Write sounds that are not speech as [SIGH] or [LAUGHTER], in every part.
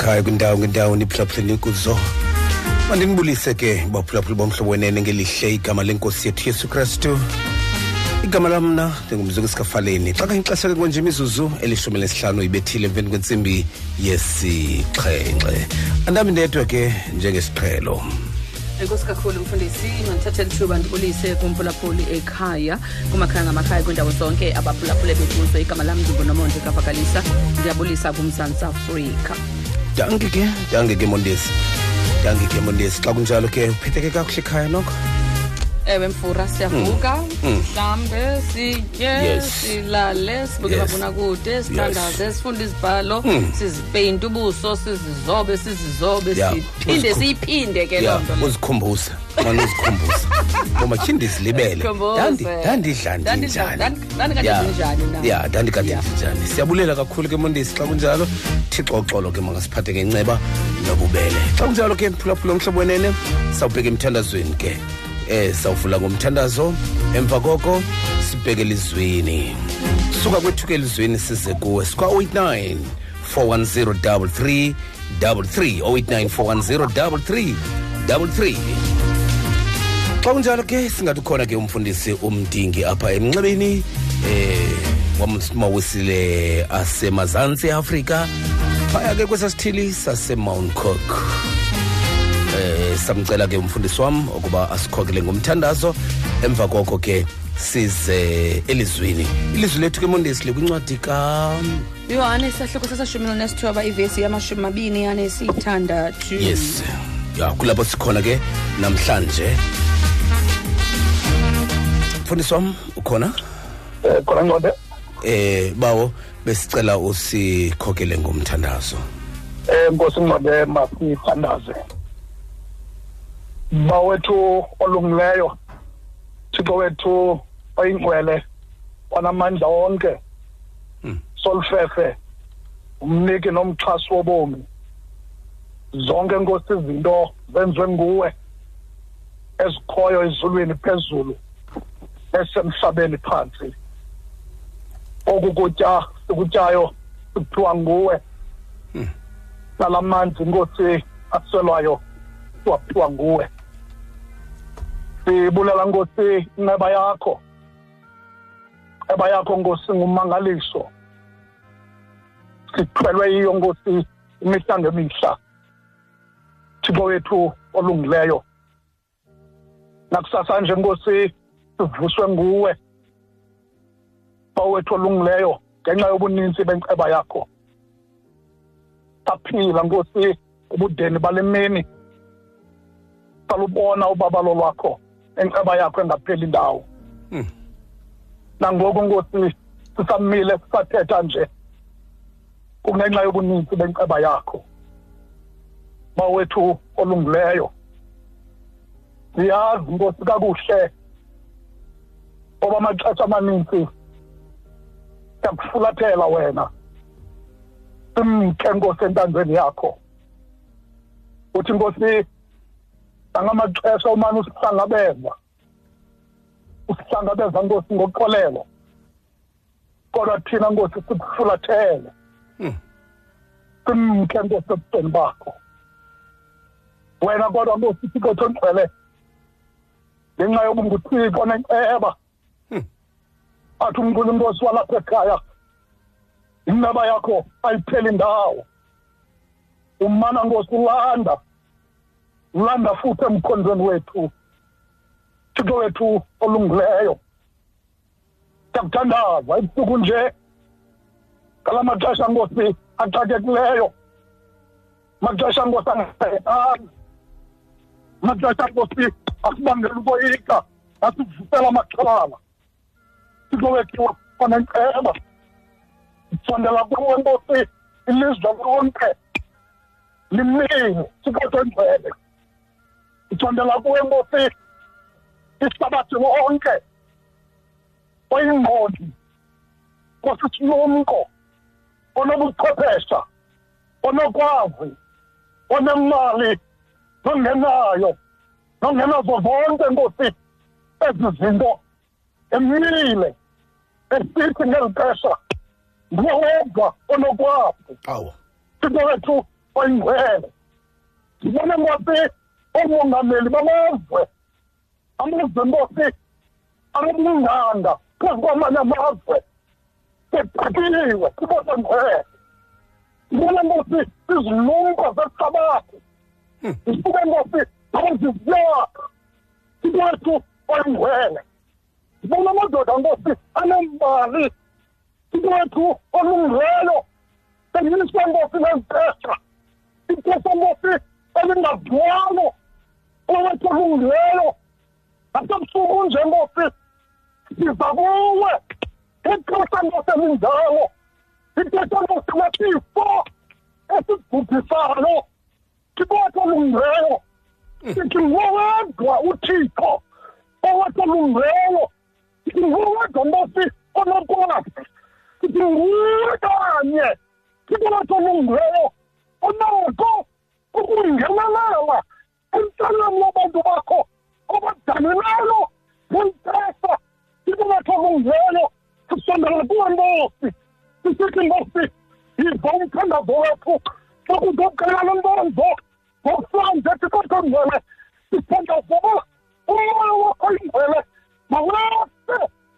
ngamakhaya ngamakhaya kwindawo ngendawo niphulaphuleni kuzo mandinibulise ke baphulaphuli bomhlobo wenene ngelihle igama lenkosi yethu yesu kristu. Igama lam mna ndingumzungu esikafaleni xa kanyixesha ke konje imizuzu elishumi lesihlanu ibethile emveni kwentsimbi yesixhenxe. Andami ndedwa ke njengesiqhelo. Enkosi kakhulu mfundisi mandithathe lithuba ndibulise kumphulaphuli ekhaya kumakhaya ngamakhaya kwiindawo zonke abaphulaphule bekuzo igama lam ndingunomonde kavakalisa ndiyabulisa kumzantsi afrika. Danki ke danki ke mondesi danki ke mondesi xa kunjalo ke uphetheke kakuhle ekhaya noko ewe mfura siyavuka mhlambe sitye Yes. silale sibuke Yes. mabonakude sithandaze sifunde izibhalo Mm. sizipeyinte ubuso sizizobe sizizobe Yeah. siphinde Uzikhu- siyiphinde ke loo ya nto leyo. uzikhumbuza mane uzikhumbuza [LAUGHS] ngoba khe ndizilibele Khumbuze. Dandi- dandidla Dandidla- ndinjani dandi- dandikade Ya. ndinjani na? ya dandikade Ya. ndinjani siyabulela kakhulu ke mondesi xa kunjalo thixo uxolo ke makasiphathe ngenceba nobubele xa kunjalo ke mphulaphula umhlobo wenene sawubheka emthandazweni ke eh sawuvula ngomthandazo emva koko sibheke elizweni. Suka kwethu ke elizweni size kuwe sikwa-89 410 33 089 410 33 xa kunjalo ke singathi ukhona ke umfundisi umdingi apha emnxebeni eh wamsimawisile asemazantsi afrika. Phaya ke kwesasithili sasemount cook. Eh samcela ke umfundisi wam ukuba asikhokele ngomthandazo. Emva koko ke size elizweni ilizwi lethu ke mondesi likwincwadi ka yohane isahloko sesashumi linesithoba ivesi yamashumi mabini anesithandathu yes. Ya kulapho sikhona ke namhlanje. Mfundisi wam ukhona? Eh khona ngode eh bawo besicela usikhokele ngomthandazo. Eh Nkosi ngode masithandaze. Bawethu olungileyo Thixo wethu oyingcwele wanamandla onke Hmm. solfefe umniki nomxhasi wobomi. Zonke nkosi izinto zenziwe nguwe ezikhoyo ezulwini phezulu esemhlabeni phansi. Okukutya sikutyayo sikuthiwa nguwe. Nalamanzi nkosi aselwayo siwaphiwa nguwe. Sibulela nkosi inceba yakho. Inceba yakho nkosi ngumangaliso. Sithwelwe yiyo nkosi imihla ngemihla. Thixo wethu olungileyo. Nakusasa nje nkosi sivuswe nguwe. Bawethu olungileyo ngenxa yobuninzi benceba yakho. Saphila nkosi ubudeni bale mini salubona ubabalo lwakho. Enceba yakho engapheli ndawo. Hmm. nangoku nkosi sisamile sisathetha nje kungenxa yobuninzi benceba yakho. Bawethu olungileyo siyazi nkosi kakuhle oba amaxesha amaninzi siyakufulathela wena. Simke nkosi entandweni yakho. Uthi nkosi angamaxesha umane usihlangabeza usihlangabeza nkosi ngoxolelo kodwa thina nkosi sikufulathele Hmm. simke nkosi ebusweni bakho. Wena kodwa nkosi thixo thongcwele ngenxa yobunguthixo nenceba. Hmm. athi umnqula inkosi walapha ekhaya inceba yakho ayipheli ndawo. Umana nkosi ulanda. Ulanda futhi emkhondweni wethu thixo wethu olungileyo. Siyakuthandaza ebusuku nje ngala maxesha nkosi axakekileyo. Maxesha nkosi angasehetanga maxesha nkosi asibangela ukoyika asivusela amaxhalala thixo wethu onenceba sondela kuwe nkosi ilizwe lonke limile thixo tengcwele isondela kuwe nkosi ihlabathi lonke oyingqondi nkosi silumko onobuchwephesha onokwazi onemali nongenayo nongenazo zonke nkosi ezi zinto emile esithi ngeli xesha nguwe wedwa onokwazi. Awu thixo wethu oyingcwele. Sibona nkosi omongameli bamazwe amazwe nkosi anobunganga phezu kwamanye amazwe bebhakiwe sibona ngcwele sibona nkosi izilumko zehlabathi sisuke nkosi abaziziyakha sikwethu oyingcwele sibona amadoda nkosi anembali sikwethu olungileyo senginiswa nkosi nezixesha ixesha nkosi elingabhwalo owethu olungileyo nasebusuku nje nkosi siza kuwe. Ixesha nkosi elinjalo ixesha nkosi lesifo esigubhisayo sikwethu olungileyo sithi ngowedwa uthixo owethu olungileyo sithi ngowedwa nkosi onokwazi sithi nguwe kanye. Sikwethu olungileyo onako ukungenelela. Emntwaneni wabantu bakho obadanileyo ngentesa sikwethu olungileyo sisondela kuwe nkosi sisithi nkosi yiva umthandazo wethu sokuzoqelela nkonzo ngokuhlanje sikwethu ngcwele sithandazela umoya wakho ingcwele mawese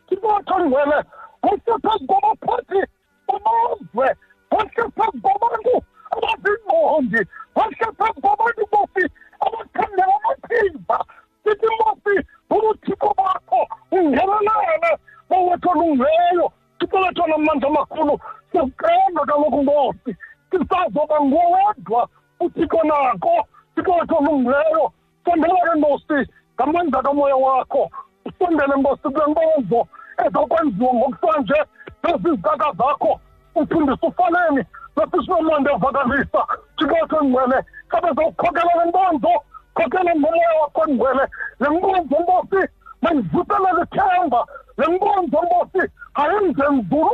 sikwethu ngcwele wese phezu kwabaphathi bamazwe wese phezu kwabantu abazingqondi wese phezu kwabantu bofi abathandela amathimba. Sithi mosi ubuthixo bakho ungenelele bowethu olungileyo sicebethu namandla amakhulu. Siyakuqenda kaloku nkosi sisazoba ngowedwa uthixo nako sicebethu olungileyo sondela ke nkosi ngamandla kamoya wakho. Usondele nkosi kule nkonzo ezakwenziwa ngokusanje. Nezizitaka zakho ufundisa ufaneni. Nasisinomande evakalisa thixo engcwele kabe zokukhokela le nkonzo khokhela ngomoya wakho ngcwele le nkonzo nkosi mayivuselele ithemba le nkonzo nkosi ayenze nzulu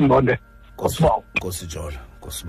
simbonde Nkosi Ngosibawu. Nkosi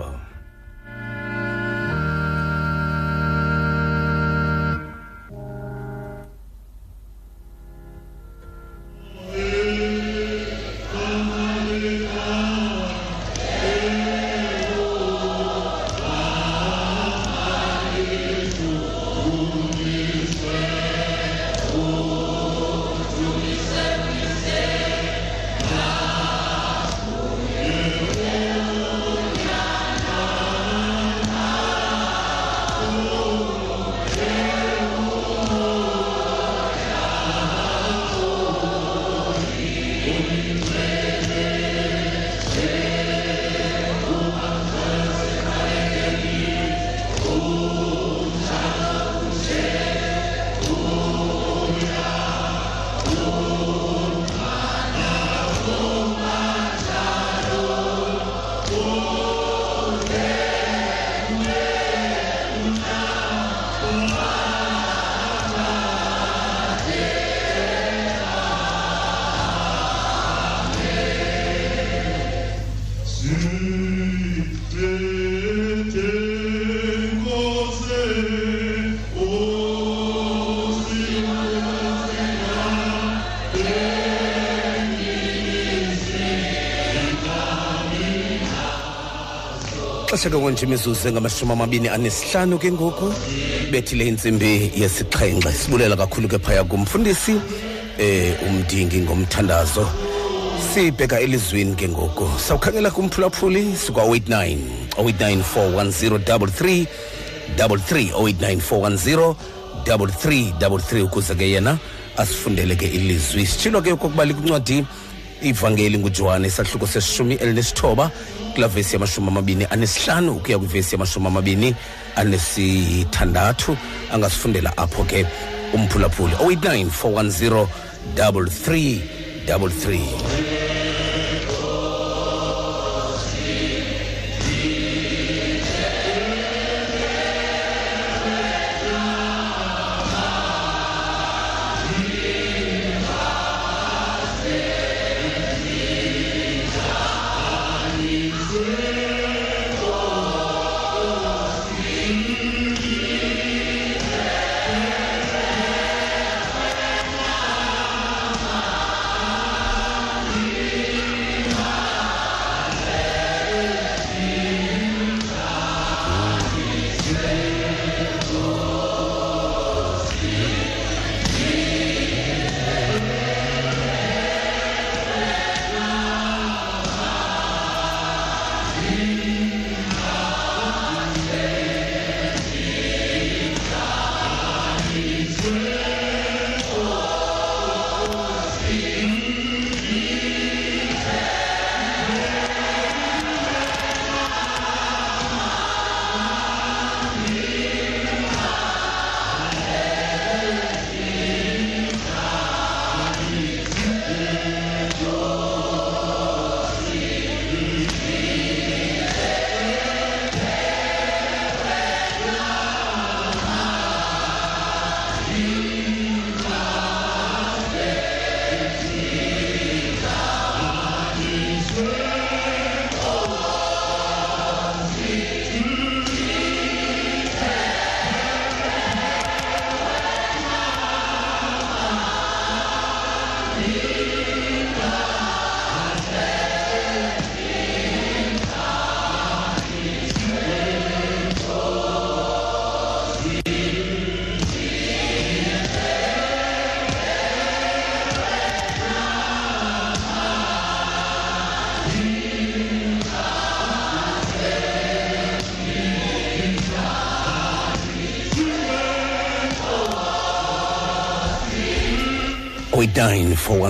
Jola Nkosi bawo xesha ke konje imizuzu engamashumi amabini anesihlanu ke ngoku. Bethile intsimbi yesixhenxe sibulela kakhulu ke phaya kumfundisi eh umdingi ngomthandazo. Sibheka elizweni ke ngoku. Sawukhangela kumphulaphuli sikwa-89 089 410 089 410 ukuze ke yena asifundele ke ilizwi. Sitshilo ke okokuba likuncwadi ivangeli ngujohane isahluko sesishumi elinesithoba kula vesi yamashumi amabini anesihlanu ukuya kwivesi yamashumi amabini anesithandathu angasifundela apho ke umphulaphuli 089 410 33 33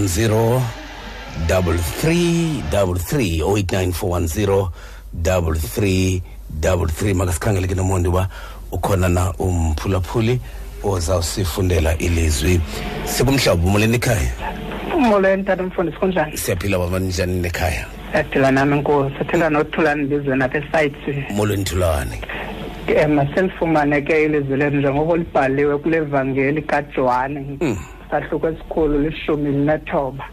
089 410 3333 089 410 3333 makasikhangele ke nomonde uba ukhona na umphulaphuli ozawusifundela ilizwi. Sikumhlawumbi umoleni ekhaya? Molweni tata mfundisi kunjani? Siyaphila baba njani nekhaya? Yaphila nami nkosi. Aphila nothulani bizweni apha esites. Molweni thulane um maselifumane ke ilizwi lenu njengoba libhaliwe kule vangeli kajohane. Mm. Sahluko esikhulu lishumi linethoba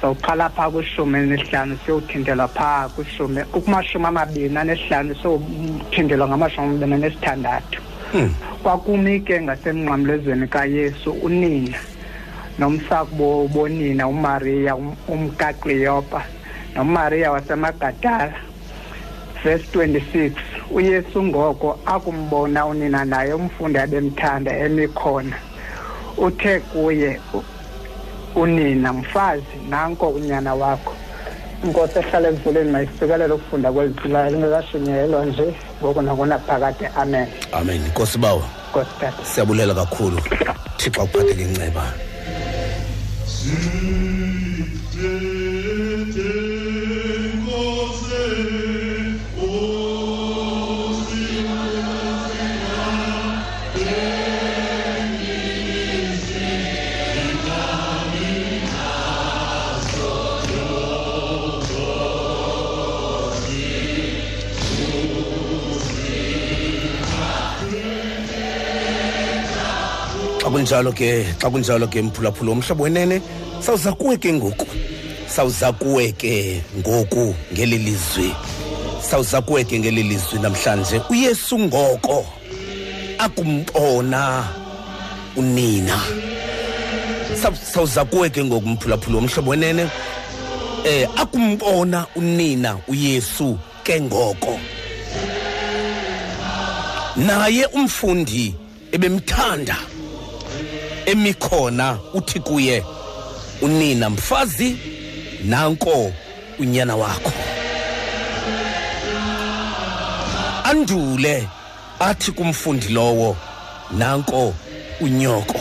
sowuqala phaa kwishumi nesihlanu siyothintelwa phaa kwishumi kumashumi amabini anesihlanu siyothintelwa ngamashumi amabini anesithandathu Hmm. kwakumi ke ngasemnqamlezweni kayesu unina nomsakubo bonina umariya um- umkaqriyopa nomariya wasemagadala. Verse 26 uyesu ngoko akumbona unina naye umfundi abemthanda emi khona. Uthe kuye u- unina mfazi nanko unyana wakho inkosi ehlala emvuleni mayisikelele ukufunda kweliphilayo lingekashunyayelwa nje ngoku nakunaphakade amen. Amen. Nkosi bawa nkosi tata siyabulela kakhulu. Thixo akuphatheke inceba xa kunjalo ke xa kunjalo ke mphulaphula umhlobo wenene sawuza kuwe ke ngoku. Sawuza kuwe ke ngoku ngeli lizwi sawuza kuwe ke ngeli lizwi namhlanje. Uyesu ngoko akumbona unina. Saw- sawuza kuwe ke ngoku mphulaphula umhlobo wenene. Eh akumbona unina uyesu ke ngoko. Naye umfundi ebemthanda emikhona uthi kuye unina mfazi nanko unyana wakho. Andule athi kumfundi lowo nanko unyoko.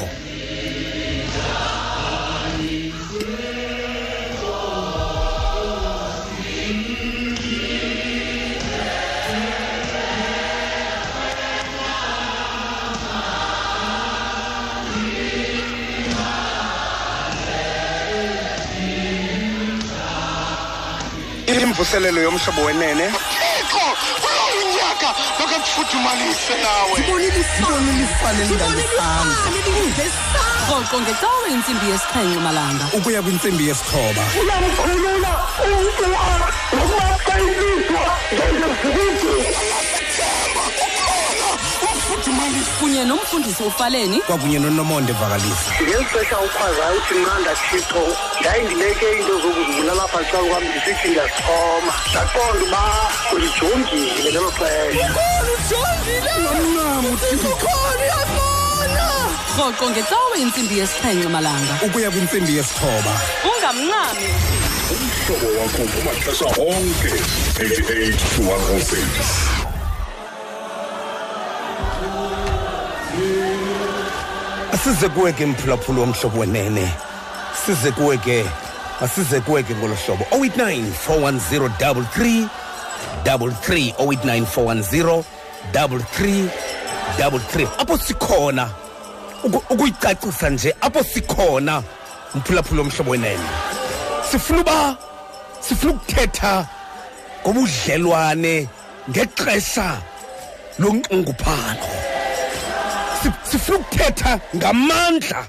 Imvuselelo yomhlobo wenene. Thixo kulo unyaka? Makakufuthumalise nawe. Rhoqo ngecawe intsimbi yesixhenxe malanga. Ukuya kwintsimbi yesithoba. Uyamkhulula umntu nokuba xa ilizwa njengezikwiti kunye nomfundisi ufaleni. Kwakunye nonomonde vakalisa ngeli xesha ukhwazayo uthi mnqanda thixo ndayindibeke iinto zokuzibulala apha xa kwam ndisithi ndiyazixhoma ndaqonda uba ulijongile ngelo xesha. Rhoqo ngecawe intsimbi yesixhenxe malanga. Ukuya kwintsimbi yesithoba. Ungamnqami umhlobo wakho kumaxesha onke 88 to 106 asize kuwe ke mphulaphula womhlobo wenene. Size kuwe ke asize kuwe ke ngolo hlobo. 089 410 33 33 089 410 33 33 apho sikhona uku- ukuyicacisa nje apho sikhona mphulaphula womhlobo wenene. Sifuna uba sifuna ukuthetha ngobudlelwane ngexesha lonxunguphalo. Sifuna ukuthetha ngamandla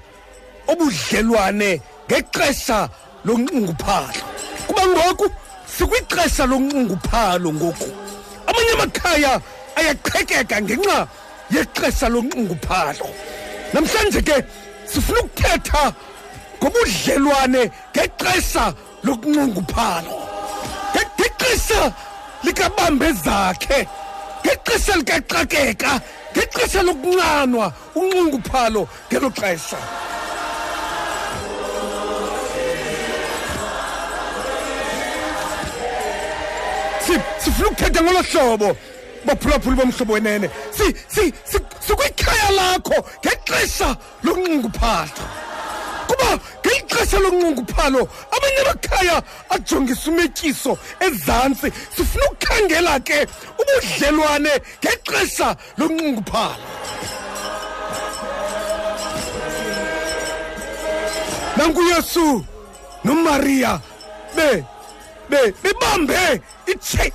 obudlelwane ngexesha lonxunguphalo. Kuba ngoku sikwixesha lonxunguphalo ngoku. Amanye amakhaya ayaqhekeka ngenxa yexesha lonxunguphalo. Namhlanje ke sifuna ukuthetha ngobudlelwane ngexesha lokunxunguphalo Nge- ngexesha likabambe zakhe ngexesha likaxakeka ngexesha lokunqanwa unxunguphalo ngelo xesha. Si- sifuna ukuthetha ngolo hlobo baphulaphuli bomhlobo wenene. Si- si- si- sikwikhaya lakho ngexesha lokunxunguphalo kuba ngeli xesha lonxunguphalo amanye amakhaya ajongisa umetyiso ezantsi. Sifuna ukukhangela ke ubudlelwane ngexesha lonxunguphalo nankuyesu nomariya be be bebambe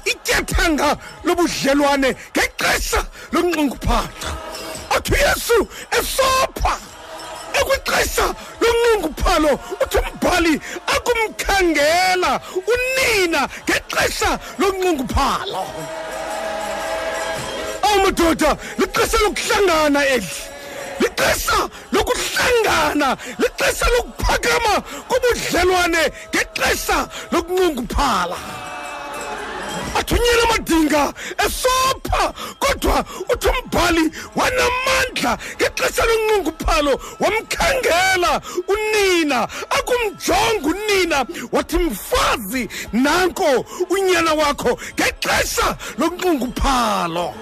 ityathanga lobudlelwane ngexesha lonxunguphalo athi uyesu esopha. Ekwixesha lonxunguphalo uthi umbhali akumkhangela unina ngexesha lonxunguphalo awu madoda lixesha lokuhlangana eli. Lixesha lokuhlangana lixesha lokuphakama kobudlelwane ngexesha lokunxunguphala athunyela amadinga esopha kodwa uthi umbhali wanamandla ngexesha lonxunguphalo wamkhangela unina. Akumjonga unina wathi mfazi nanko unyana wakho ngexesha lonxunguphalo.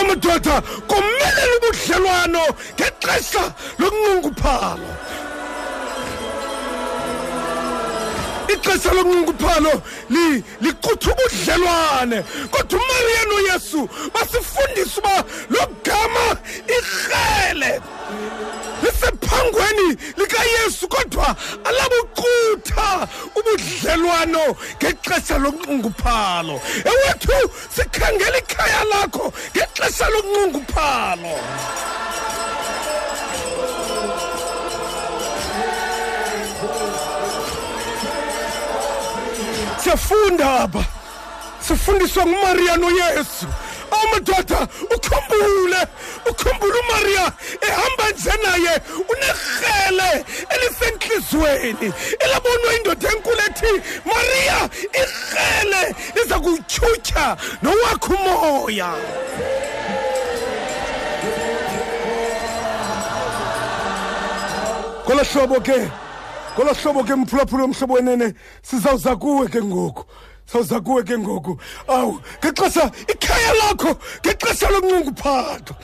Amadoda komelela ubudlelwano ngexesha lokunxunguphalo ixesha lokunxunguphalo li- liqutha ubudlelwane. Kodwa umariya noyesu basifundisa uba lo gama irhele. Lisephangweni likayesu kodwa alabuqutha ubudlelwano ngexesha lokunxunguphalo ewethu sikhangela ikhaya lakho ngexesha lokunxunguphalo siyafunda apha sifundiswa ngumariya noyesu. Amadoda ukhumbule ukhumbule umariya. Ehamba nje naye unerhele elisentliziyweni elabonwa indoda enkulu ethi mariya irhele liza kutyhutyha nowakho umoya. Ngolo hlobo ke ngolo hlobo ke mphulaphula womhlobo wenene sizawuza kuwe ke ngoku. Sawuza kuwe ke ngoku. Awu ngexesha ikhaya lakho ngexesha lokunxunguphato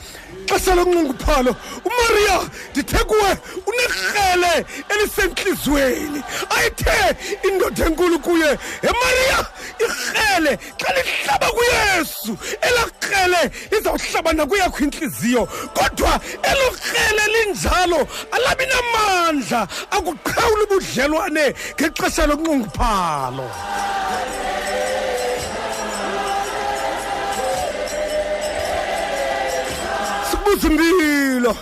ngexesha lokunqunguphalo umaria ndithe kuwe unerhele elisentliziyweni ayithe indoda enkulu kuye emaria irhele xa lihlaba kuyesu. Elaa rhele lizawuhlaba nakuyakho intliziyo kodwa elo rhele linjalo alabi namandla akuqhawula ubudlelwane ngexesha lokunqunguphalo sikubuza impilo.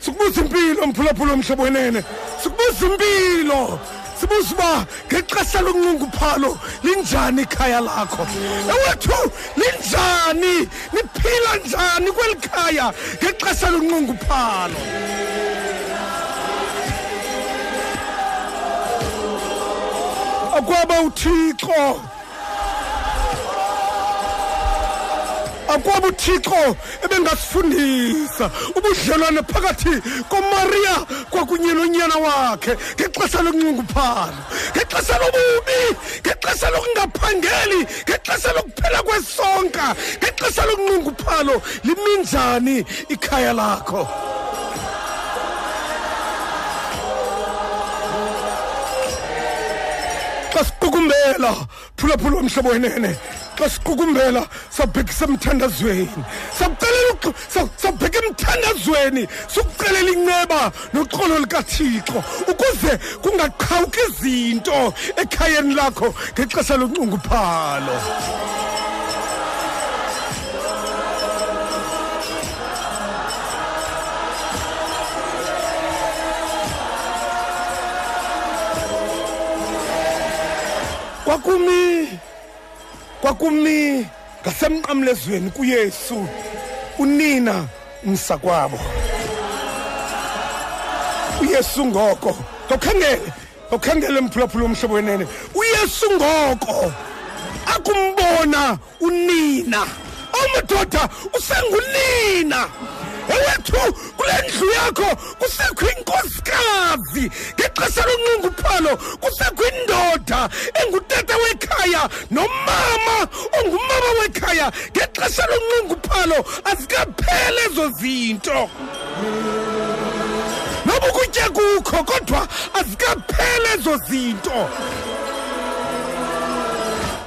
Sikubuza impilo mphulaphula omhlobo wenene. Sikubuza impilo. Sibuza uba ngexesha lokunqunguphalo linjani ikhaya lakho? Ewethu linjani? Niphila njani kweli khaya ngexesha lokunqunguphalo akwaba uthixo. Akwaba uthixo ebengasifundisa ubudlelwane phakathi komariya kwakunye nonyana wakhe. Ngexesha lokunqunguphalo ngexesha lobubi ngexesha lokungaphangeli ngexesha lokuphela kwesonka ngexesha lokunqunguphalo liminjani ikhaya lakho? Xa siqukumbela phulaphula womhlobo wenene. Xa siqukumbela sabhekisa emthandazweni sakucelela uxo- sa- sabheka emthandazweni. Sikucelela inceba noxolo likathixo ukuze kungaqhawuki izinto ekhayeni lakho ngexesha lokunqunguphalo kwakumi kwakumi ngasemnqamlezweni kuyesu unina umsakwabo uyesu ngoko ngawukhangele ngawukhangele mphulaphula womhlobo wenene. Uyesu ngoko akumbona unina. Awumadoda usengunina. Ewethu kule ndlu yakho kusekho inkosikazi. Ngexesha lonqunguphalo kusekho indoda engutata wekhaya nomama ongumama wekhaya. Ngexesha lonqunguphalo azikaphele ezo zinto. Noba ukutya kukho kodwa azikaphele ezo zinto.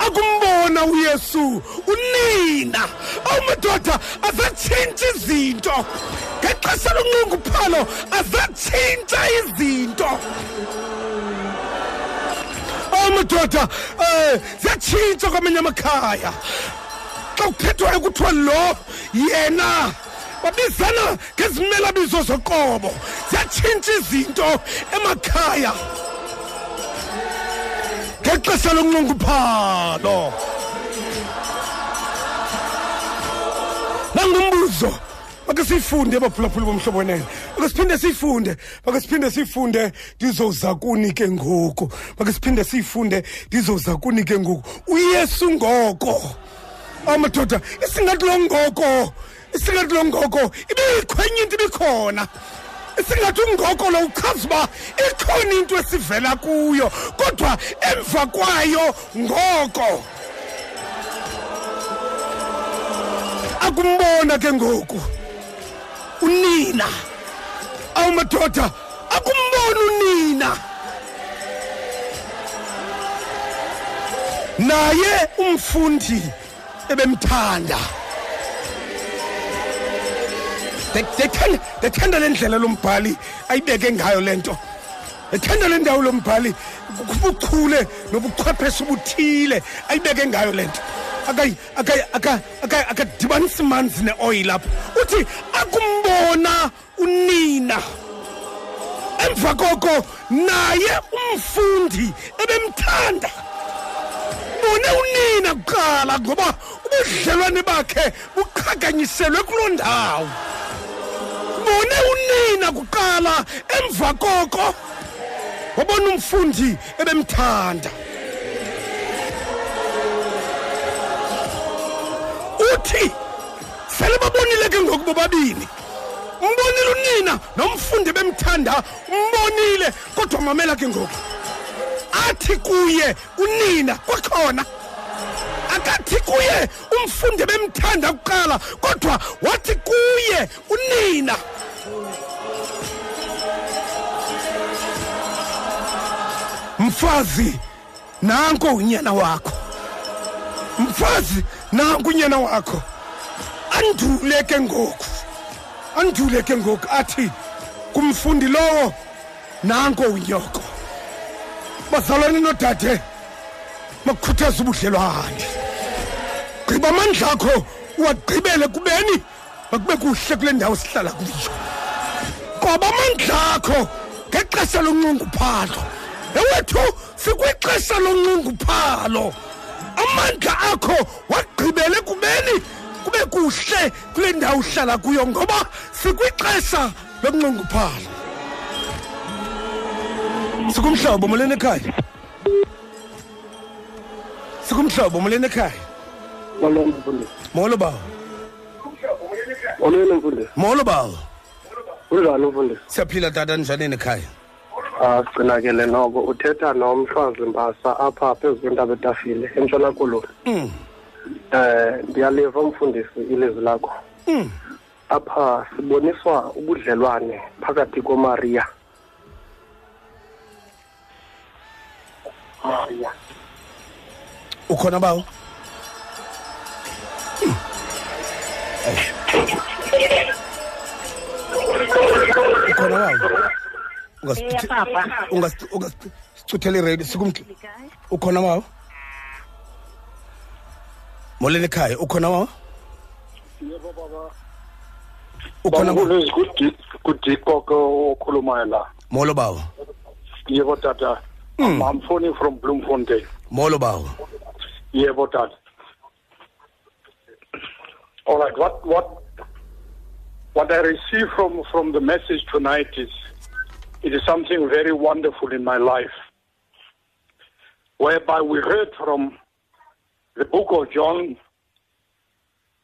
Akumbona uyesu unina. Awumadoda azatshintsha izinto. Ngexesha lonqunguphalo azatshintsha izinto. Awumadoda um ziyatshintsha kwamanye amakhaya. Xa kuthethwayo kuthiwa lo yena babizana ngezimelabizo zoqobo. Ziyatshintsha izinto emakhaya. Ngexesha lokunqunguphalo nangumbuzo make siyifunde baphulaphula bomhlobo wenene make siphinde siyifunde make siphinde siyifunde ndizoza kuni ke ngoku. Make siphinde siyifunde ndizoza kuni ke ngoku. Uyesu ngoko. Amadoda isingathi lo ngoko isingathi lo ngoko ibiyikhwenye into ibikhona isingathi ungoko lo uchaza uba ikhona into esivela kuyo kodwa emva kwayo ngoko. Akumbona ke ngoku. Unina awumadoda akumbona unina. Naye umfundi ebemthanda. Ndethanda ndethanda le ndlela lombhali ayibeke ngayo le nto. Ndethanda le ndawo lombhali ubuchule nobuchwepheshe obuthile ayibeke ngayo le nto. Akayi- akayi- aka- aka- akadibanisi manzi neoyile apha uthi akumbona unina. Emva koko naye umfundi ebemthanda. Bone unina kuqala ngoba ubudlelwane bakhe buqhaganyiselwe kuloo ndawo. Bone unina kuqala emva koko. Wabona umfundi ebemthanda. Uthi sele babonile ke ngoku bobabini. Umbonile unina nomfundi bemthanda umbonile kodwa mamela ke ngoku. Athi kuye unina kwakhona. Akathi kuye umfundi bemthanda kuqala kodwa wathi kuye unina. Mfazi nanko unyana wakho. Mfazi nanku unyana wakho. Andule ke ngoku. Andule ke ngoku athi kumfundi lowo nanko unyoko. Bazalwane nodade. Makukhuthaza ubudlelwane. Gqiba amandla akho uwagqibele kubeni. Makube kuhle kule ndawo sihlala kuyo. Ngoba amandla akho ngexesha lonqunguphalo ewethu sikwixesha lonqunguphalo amandla akho wagqibele kubeni. Kube kuhle kule ndawo uhlala kuyo ngoba sikwixesha lonqunguphalo sikumhlobo molweni ekhaya. Sikumhlobo molweni ekhaya molweni mfundisi molo bawo molweni mfundisi molo bawo kunjani mfundisi siyaphila tata njani ekhaya ah sigcinakele noko uthetha nomhlwazi mbasa apha phezu kwentaba etafile entshona koloni. Mm. eh ndiyaliva mfundisi ilizwi lakho. Mm. apha siboniswa ubudlelwane phakathi komariya Maria. Ukhona bawo Hmm. ukhona bawo ungasicuthela iredi sikumhle ukhona bawo molweni ekhaya ukhona bawo ukhona bawo Mfundisi kudiko ke okhulumayo la. molo bawo Yebo tata. Mm. I'm phoning from Bloemfontein. molo bawo Yebo tata. All right, what what what I receive from from the message tonight is it is something very wonderful in my life. Whereby we heard from the book of John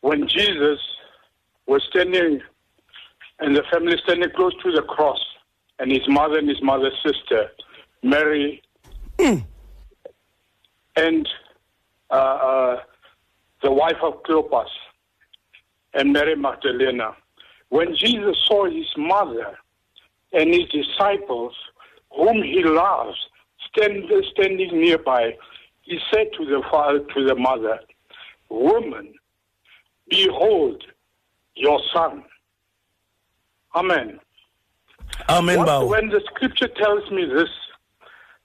when Jesus was standing and the family standing close to the cross and his mother and his mother's sister, Mary hmm. and uh, uh, the wife of Cleopas and Mary Magdalena. When Jesus saw his mother and his disciples, whom he loves, stand, standing nearby, he said to the father, to the mother, "Woman, behold your son." Amen. amen What- when the scripture tells me this,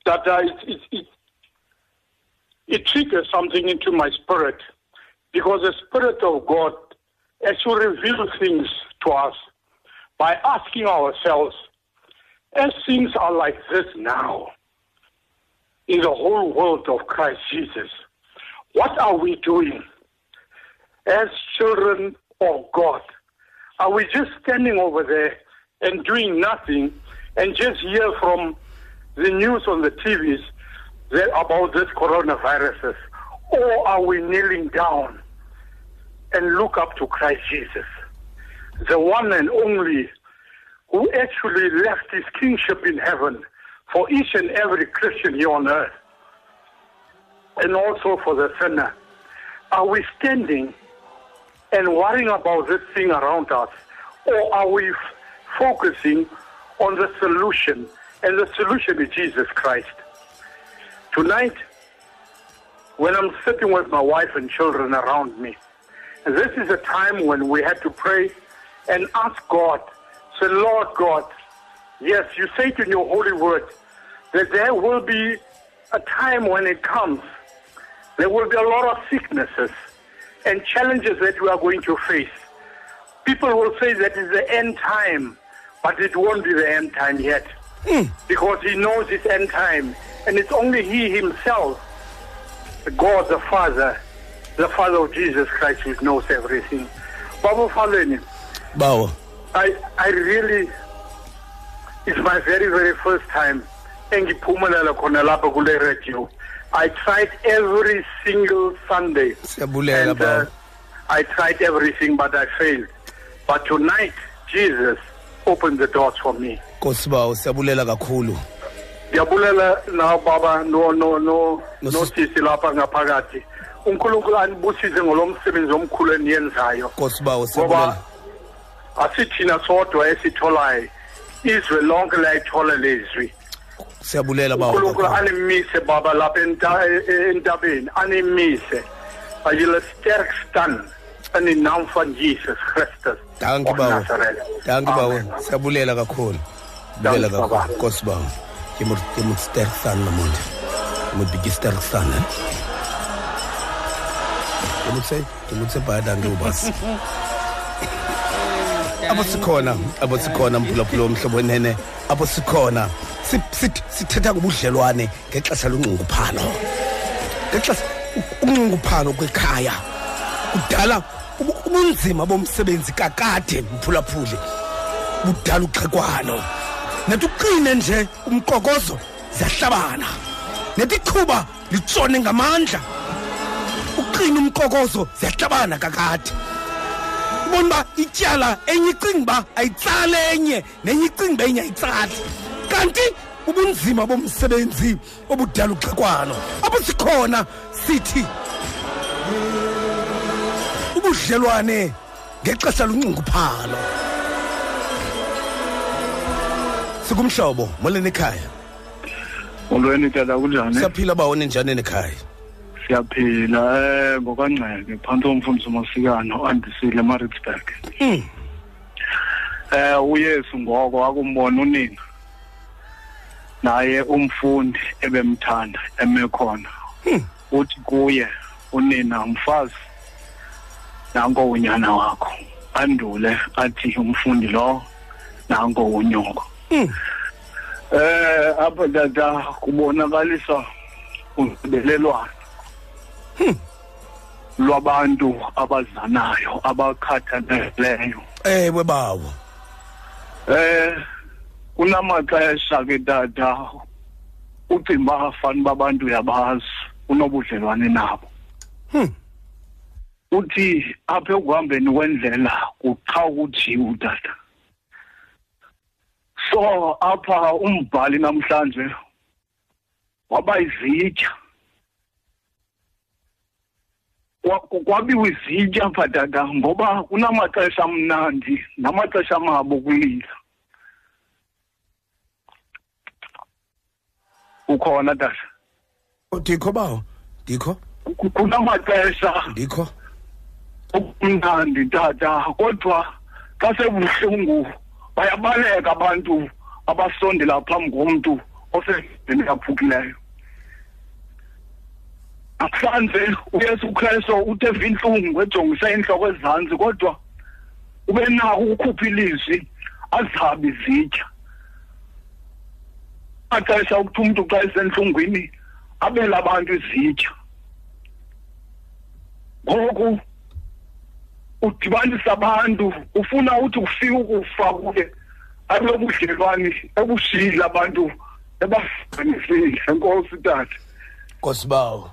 that uh, it, it, it, triggers something into my spirit because the Spirit of God actually reveals things to us by asking ourselves, as things are like this now in the whole world of Christ Jesus, what are we doing as children of God? Are we just standing over there and doing nothing and just hear from the news on the TVs about this coronavirus? Or are we kneeling down and look up to Christ Jesus, the one and only who actually left his kingship in heaven for each and every Christian here on earth and also for the sinner? Are we standing and worrying about this thing around us? Or are we f- focusing on the solution? And the solution is Jesus Christ. Tonight, when I'm sitting with my wife and children around me, this is a time when we had to pray and ask God, say, Lord God, yes, you say it in your holy word that there will be a time when it comes, there will be a lot of sicknesses and challenges that we are going to face. People will say that is the end time, but it won't be the end time yet. Hmm. Because he knows it's end time. And it's only he himself, God the Father, the Father of Jesus Christ, who knows everything. Baba Faleni, bawo I, I really, it's my very, very first time engiphumelela khona lapha kule radio. I tried every single Sunday. And, uh, I tried everything, but I failed. But tonight, Jesus opened the doors for me. nkosi bawo siyabulela kakhulu Ndiyabulela na baba no no no No, no sis- sisi lapha ngaphakathi. Unkulunkulu anibusise ngolo msebenzi omkhulu eniyenzayo. Nkosibawo ngoba siyabulela. asithina sodwa esitholayo. Izwe lonke layithola lezwi. Siyabulela bawo unkulunkulu kakhulu. animise baba lapha enta- e- e- entabeni animise. Dat julle sterk staan in die naam van Jesus Christus dankie of bawo. Nazareth. dankie bawo. Amen. siyabulela kakhulu. Bulela Dankie, baba. Kakhulu nkosibawo ke moet ke moet sterk staan namonde je moet bietjie sterk staan hè? Je moet sê je moet sê baie dankie [LAUGHS] ubas apho sikhona apho sikhona mphulaphula omhlobo wenene apho sikhona si- sithi- sithetha ngobudlelwane ngexesha lonxunguphalo. Ngexesha unxunguphalo kwekhaya kudala ubu- ubunzima bomsebenzi kakade mphulaphuli. Budala uxhekwano nethi uqine nje umqokozo ziyahlabana. Nethi iqhuba litshone ngamandla. Uqine umqokozo ziyahlabana kakade. Ubona uba ityala enye icinga uba ayitsale enye nenye icinga uba enye ayitsali kanti ubunzima bomsebenzi obudala uxhekwano apho sikhona sithi ubudlelwane ngexesha lunxunguphalo sikumhlobo molweni ekhaya molweni tata kunjani? Siyaphila bawoni njani ekhaya siyaphila um ngokanceke phantsi komfundisi umasikano andisile emaritzburg um uyesu ngoko akumbona unina. Naye umfundi ebemthanda eme khona. Uthi kuye unina mfazi nanko unyana wakho. Andule athi umfundi lo nanko unyoko. Eh apha tata kubonakaliswa unxibelelwano lwabantu abazanayo abakhathaleleyo. Ewe bawo. Eh kunamaxesha ke tata ucimba fani babantu yabazi unobudlelwane nabo. Hmm. uthi apha ekuhambeni kwendlela kuqha ukujiwa tata so apha umbhali namhlanje waba izitya Kwa- kwabiwa izitya apha tata ngoba kunamaxesha amnandi namaxesha amabo kulila ukhona tata? Ndikho bawo. Ndikho? Ku- kunamaxesha. Ndikho? Okumnandi tata kodwa xa sebuhlungu bayabaleka abantu abasondela phambi komntu osendleni yaphukileyo namhlanje uyesu kristu uthe intlungu ejongise intloko ezantsi kodwa ube nako ukukhupha ilizwi azabe izitya maxesha ukuthi umntu xa esentlungwini abele abantu izitya ngoku udibanisa abantu ufuna uthi ufika ukufa kuye abe budlelwane ebushiyile abantu ebahlanganisile enkosi tata nkosibawo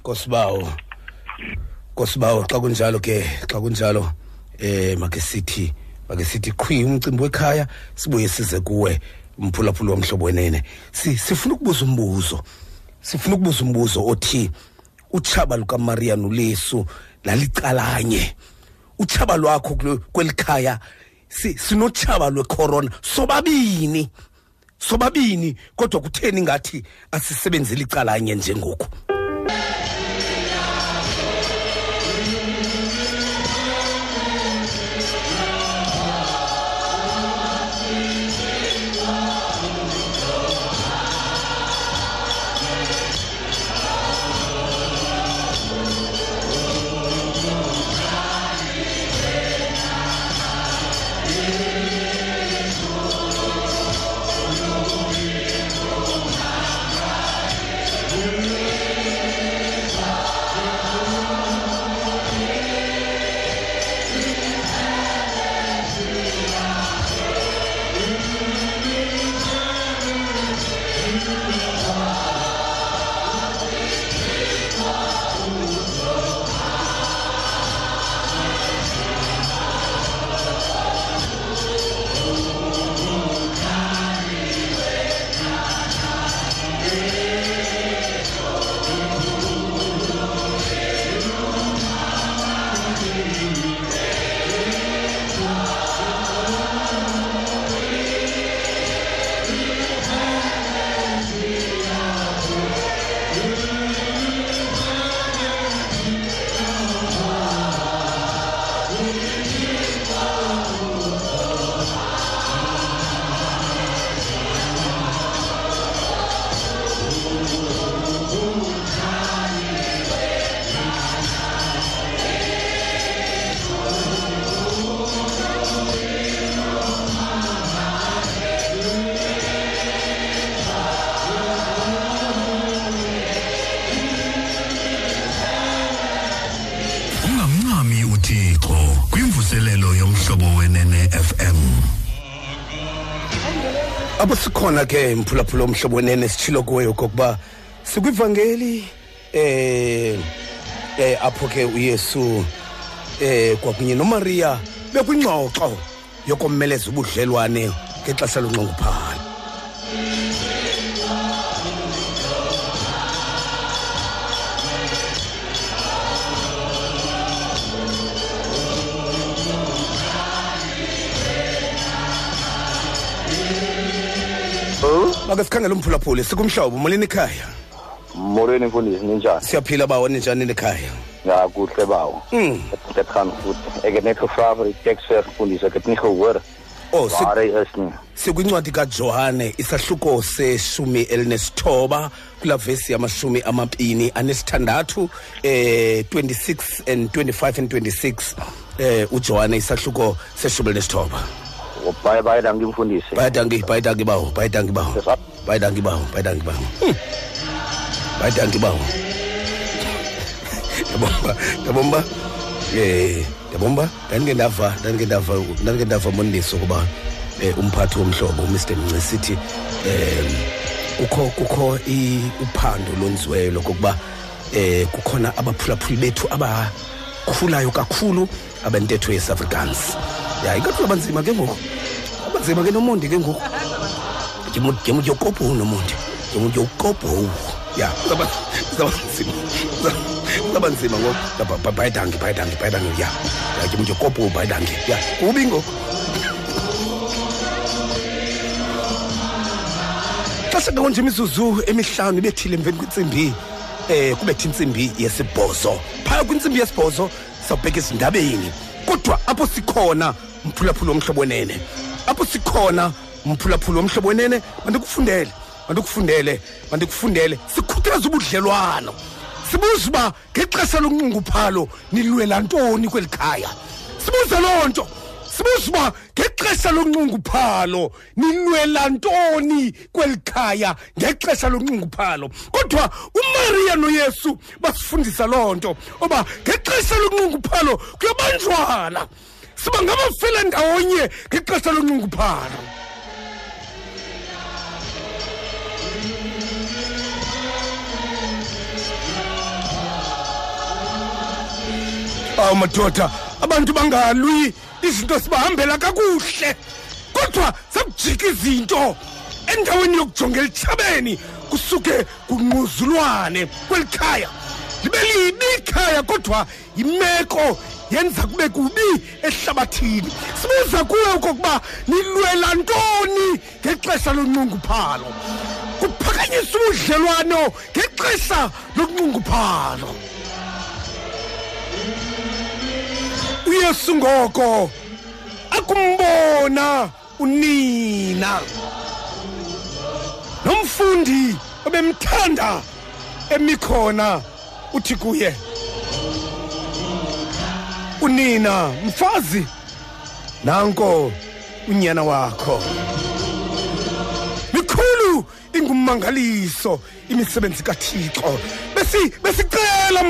nkosibawo nkosibawo xa kunjalo ke xa kunjalo eh make sithi make sithi qhwi umcimbi wekhaya sibuye size kuwe umphulaphula womhlobo wenene. Si sifuna ukubuza umbuzo sifuna ukubuza umbuzo othi utshaba lukaMaria noLesu lalicalanye utshaba lwakho kwelikhaya. Si sinotshaba lwecorona. Sobabini sobabini kodwa kutheni ngathi asisebenzeli icalanye njengoku sikhona ke mphulaphula omhlobo wenene sitshilo kuwe okokuba sikwivangeli eh eh apho ke uyesu eh kwakunye nomaria bekwingxoxo yokomeleza ubudlelwane ngexesha lonxunguphalo. Make sikhangela umphulaphuli sikumhlobo molini ekhaya. Molweni mfundisi ninjani? Siyaphila bawo ninjani nekhaya? Ja kuhle bawo. Mm. dit gaan goed ek het net gevra vir die teks vir mfundisi ek het nie gehoor oh si- waar hy is nie sikwincwadi kajohane isahluko seshumi elinesithoba kula vesi yamashumi amabini anesithandathu eh 26 and 25 and 26 eh ujohane isahluko seshumi elinesithoba. Baie baie dankie mfundisi. Baie dankie baie dankie bawo baie dankie bawo Dis wat- baie dankie bawo baie dankie bawo Hmm. baie dankie bawo yabomba yabomba eh yabomba ndandike ndava ndandike ndava ndandike ndava mondiso ukuba eh, umphathi womhlobo uMr Mncisithi eh kukho kukho uphando lonziweyo lokuba eh kukhona abaphulaphuli bethu abakhulayo kakhulu abentetho yesafrikaans ya ikathiwa abanzima ke ngoku? Abanzima ke nomondi ke ngoku? Ke mo ke mo yo kopo nomondi ke mo yo kopo ya zaba zaba nzima. Zaba nzima ngoku. Bayidangi bayidangi bayidangi ya ya ke mo yo kopo bayidangi ya kubi ngoku. Xa sekonje imizuzu emihlanu ibethile emveni kwintsimbi eh kubetha intsimbi yesibhozo. Phaya kwintsimbi yesibhozo sawubheka ezindabeni. Kodwa apho sikhona mphulaphula omhlobo wenene. Apho sikhona mphulaphula omhlobo wenene mandikufundele mandikufundele mandikufundele. Sikhuthaza ubudlelwano. Sibuza uba ngexesha lonqunguphalo nilwela ntoni kweli khaya. Sibuza loo nto. Sibuza uba ngexesha lonqunguphalo nilwela ntoni kweli khaya ngexesha lonqunguphalo kodwa umaria noyesu basifundisa loo nto oba ngexesha lonqunguphalo kuyabanjwana. Siba ngabafela ndawonye ngexesha lonqunguphalo awu madoda abantu bangalwi izinto sibahambela kakuhle. Kodwa zakujika izinto endaweni yokujonga elitshabeni kusuke kungquzulwane kweli khaya libe libi ikhaya kodwa yimeko yenza kube kubi ehlabathini. Sibuza kuwe okokuba nilwela ntoni ngexesha lonqunguphalo kuphakanyisa ubudlelwano ngexesha lonqunguphalo uyesu ngoko akumbona unina. Nomfundi obemthanda emikhona uthi kuye unina mfazi nanko unyana wakho. Mikhulu ingummangaliso imisebenzi kathixo. Besi besicela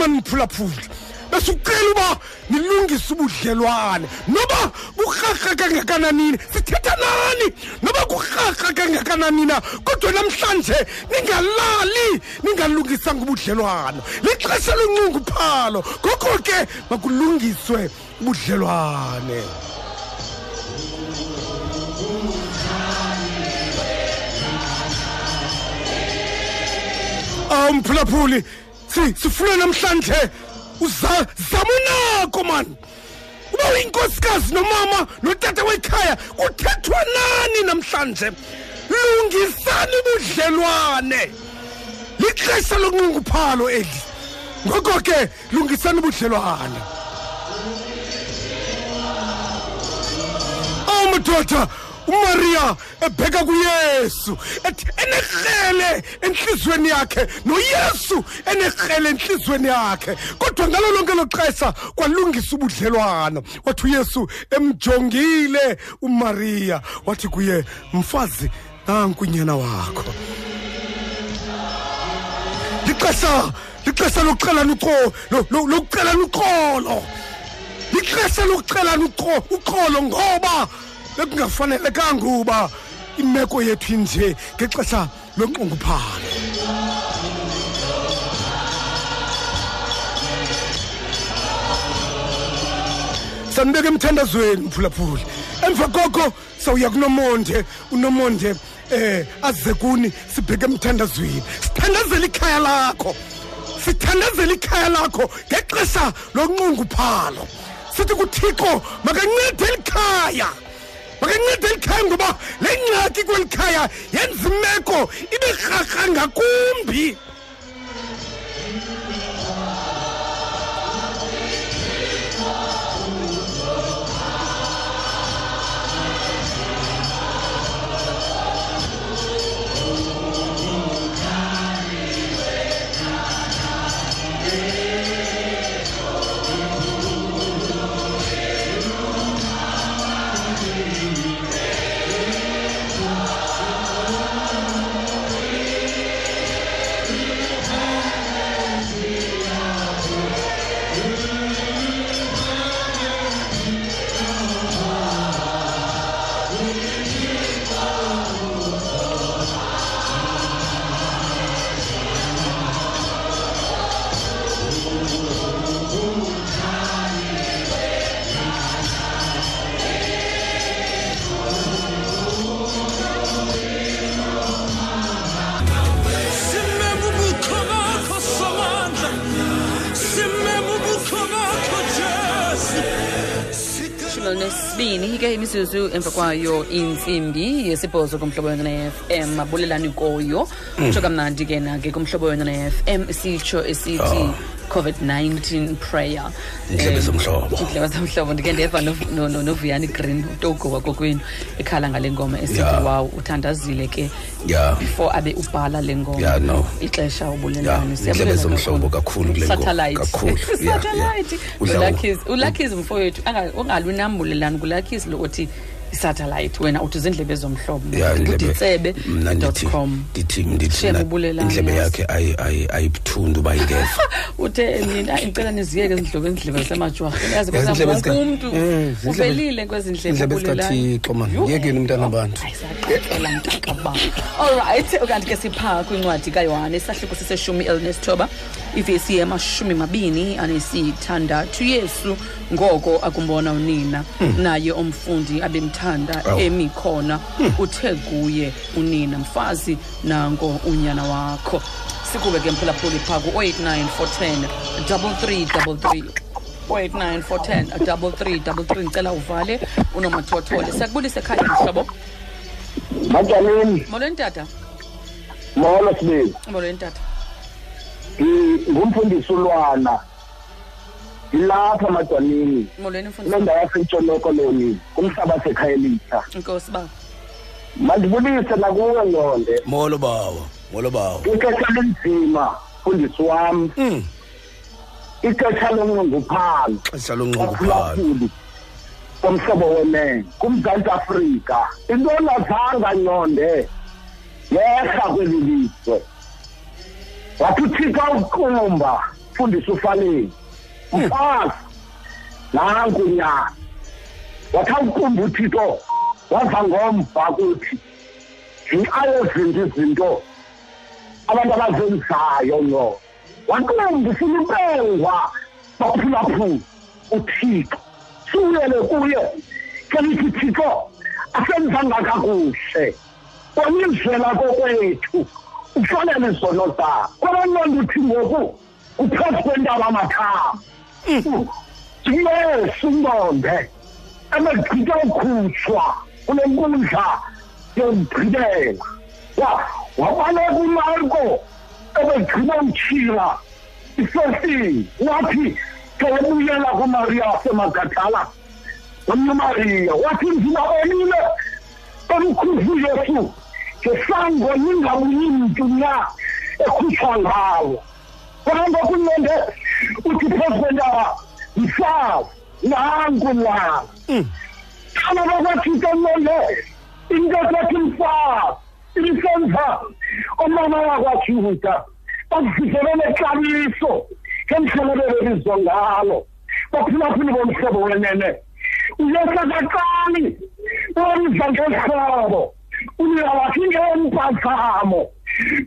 manipulaphuli besicela uba nilungise ubudlelwane. Noba burharha kangakananini? Sithetha nani? Noba kurharha kangakanani na? Kodwa namhlanje ningalali ningalungisanga ubudlelwano. Lixesha lonqunguphalo ngoko ke makulungiswe ubudlelwane. Awu mphulaphuli. Si sifuna namhlanje uza zamunako man. Uba uyinkosikazi nomama notata wekhaya kuthethwa nani namhlanje? Lungisani ubudlelwane. Lixesha lonqunguphalo eli. Ngoko ke lungisani ubudlelwane. Awu madoda umaria ebheka kuyesu ethi enekrele entliziyweni yakhe noyesu enekrele entliziyweni yakhe. Kodwa ngalo lonke lo xesha kwalungisa ubudlelwano. Wathi uyesu emjongile umaria wathi kuye mfazi nanku unyana wakho lixesha lixesha lokucelana lokucelana uxolo lixesha lokucelana uqo- uxolo ngoba bekungafanelekanga uba imeko yethu inje ngexesha lonxunguphalo. Sanibeka emthandazweni mphulaphuli. Emva koko sawuya kunomonde unomonde eh aze kuni sibheke emthandazweni. Sithandazela ikhaya lakho. Sithandazela ikhaya lakho ngexesha lonxunguphalo. Sithi kuthixo makancede eli khaya makancede eli khaya ngoba le ngxaki kweli khaya yenza imeko ibe rharha ngakumbi. Nesibini ke imisuzu emva kwayo intsimbi yesibhozo kumhlobo wena ne-fm abulelani koyo. Kutsho kamnandi ke na-ke kumhlobo wena ne-fm sitsho esithi covid-19 prayer Iindlebe Em, zomhlobo. iindlebe zomhlobo ndike ndeva no- no- no- novuyani green utogo wakokwenu ekhala ngale ngoma esithi Yeah. waw uthandazile ke ya before abe ubhala le ngoma Yeah, no. ixesha ya ubulelani indlebe zomhlobo kakhulu kule ngoma. satellite kakhulu [LAUGHS] ya, ya. satellite Udla- ulakhis ulakhis mfowethu anga- ungalwi nambulelani kulakhis lokuthi isatellite wena uthi zindlebe zomhlobo ya indlebe uditsebe mna ndithi com. ndithi ndithi Shem mna ubulelani, indlebe yazi. yakhe ayi- ayi- ayibuthundu uba ingeva [LAUGHS] uthe mina ngicela niziyeke izindlebe izindlebe zasemajwarheni yazi Yazi indlebe wonke zika- umntu Eh, zindlebe- uvelile kwezi ndlebe indlebe ubulelani. zikathixo man Yho. yekeni umntana abantu ayisaqaxela mntakaba allright okanti ke siphaa kwincwadi kayohane isahluko siseshumi elinesithoba ivesi yamashumi mabini anesithandathu. Yesu ngoko akumbona unina naye umfundi abemthanda Awu. emi khona uthe kuye unina mfazi nango unyana wakho. Sikube ke mphulaphuli phaa ku-089 410 3333 089 410 double three double three. Ndicela uvale unomathothole. Siyakubulisa ekhaya mhlobo? Majalini, molweni tata molo sibili. molweni tata Ngumfundisi ulwana. Ilapha Majalini, molweni mfundisi kule ndawo yasentshonoko leni, kumhlaba sekhayelitha. inkosi baba Mandibulise nakuwe ngqonde. molo bawo molo bawo Ixesha linzima, mfundisi wami. Mm. Ixesha lonxunguphalo. xesha lonxunguphalo kakhulu komhlobo wenene kumzantsi afrika into engazanga nyonde yehla kweli lizwe wathi uthixo uqumba fundisa ufaleni mfazi nanku nyana wathi awuqumba uthixo wava ngomva kuthi ngenxa yezinto izinto abantu abazenzayo no waqumba ufuna ubengwa baphulaphula uthixo sibuyele kuye kelithi thixo asenzanga kakuhle. Bonizela kokwethu ufanele izono zakho kwabanonto uthi ngoku uphezu kwentaba amathaba yesu ntonde ebegqitha ukhutshwa kule nkundla yokugqibela wabaleka umarko ebegqitha utshila isesini wathi kebuyela kumariya wasemagadala omnye umariya wathi ndibabonile emkhuzi yesu ngesango ningabuyi mntu na ekhutshwa ngawo kwanto kunonde uthi phezu kwentaba mfazi nanku lana xana bakwathixo nonde into esethi mfazi ilisenza omama wakwajuda bakufiselele xabiso ngemhlelebele lizo ngalo. Baphulaphuli bomhlobo wenene. Uyesakaqali wenza ngehlobo unina wakhe ngempazamo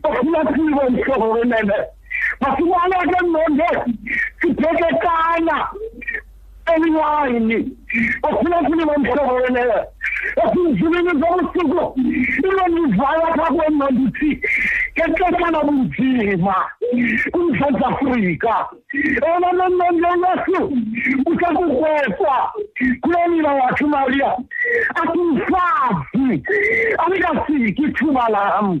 baphulaphuli bomhlobo wenene. Masibona ke nonde sibhekekana eliwayini baphulaphuli bomhlobo wenene esinzulini zobusuku ilondivala pha kwena ndithi ngexesha lobunzima kumzantsi afrika. Ena nonondonesu usekukwekwa kule nina wakhe umaria athi mfazi alikafiki ithuba lam.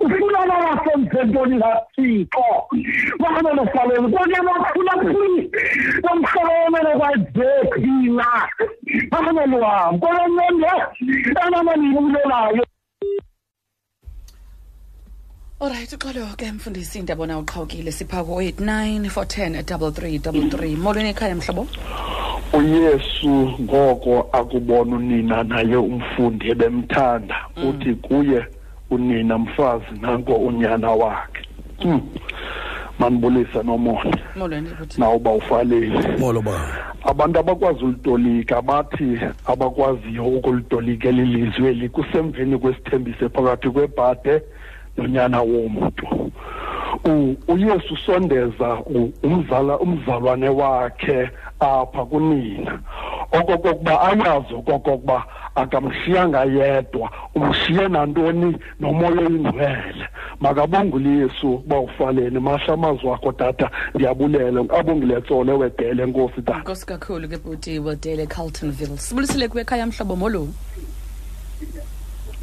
nontoba ufuna babasemthethweni kathixo bananofaleni konke baphulaphuli bomhlobo wemene kwazephina banelwam kolononde enananiyibulelayo Alright uxolo ke mfundisi ndiyabona uqhawukile sipha ku-89 410 3333 molweni ekhaya mhlobo? Uyesu ngoko akubona unina naye umfundi ebemthanda. Uthi kuye unina mfazi nanko unyana wakhe. Mm. manibulisa nomonde molweni bhuti nawuba ufalile. Molo ba. Abantu abakwazi ulitolika bathi abakwaziyo ukulitolika eli lizwi eli kusemveni kwesithembiso phakathi kwebhade. Nonyana womntu U- uyesu usondeza u- umzala umzalwane wakhe apha kunina. Okokokuba ayazi okokokuba akamshiyanga yedwa umshiye nantoni? Nomoya oyingcwele. Makabongule yesu uba ufaleni masha amazwi akho tata ndiyabulela. Abongile tsole wedele nkosi tata. Nkosi kakhulu ke bhuti wedele carltonville. Sibulisile kuwe ekhaya mhlobo molo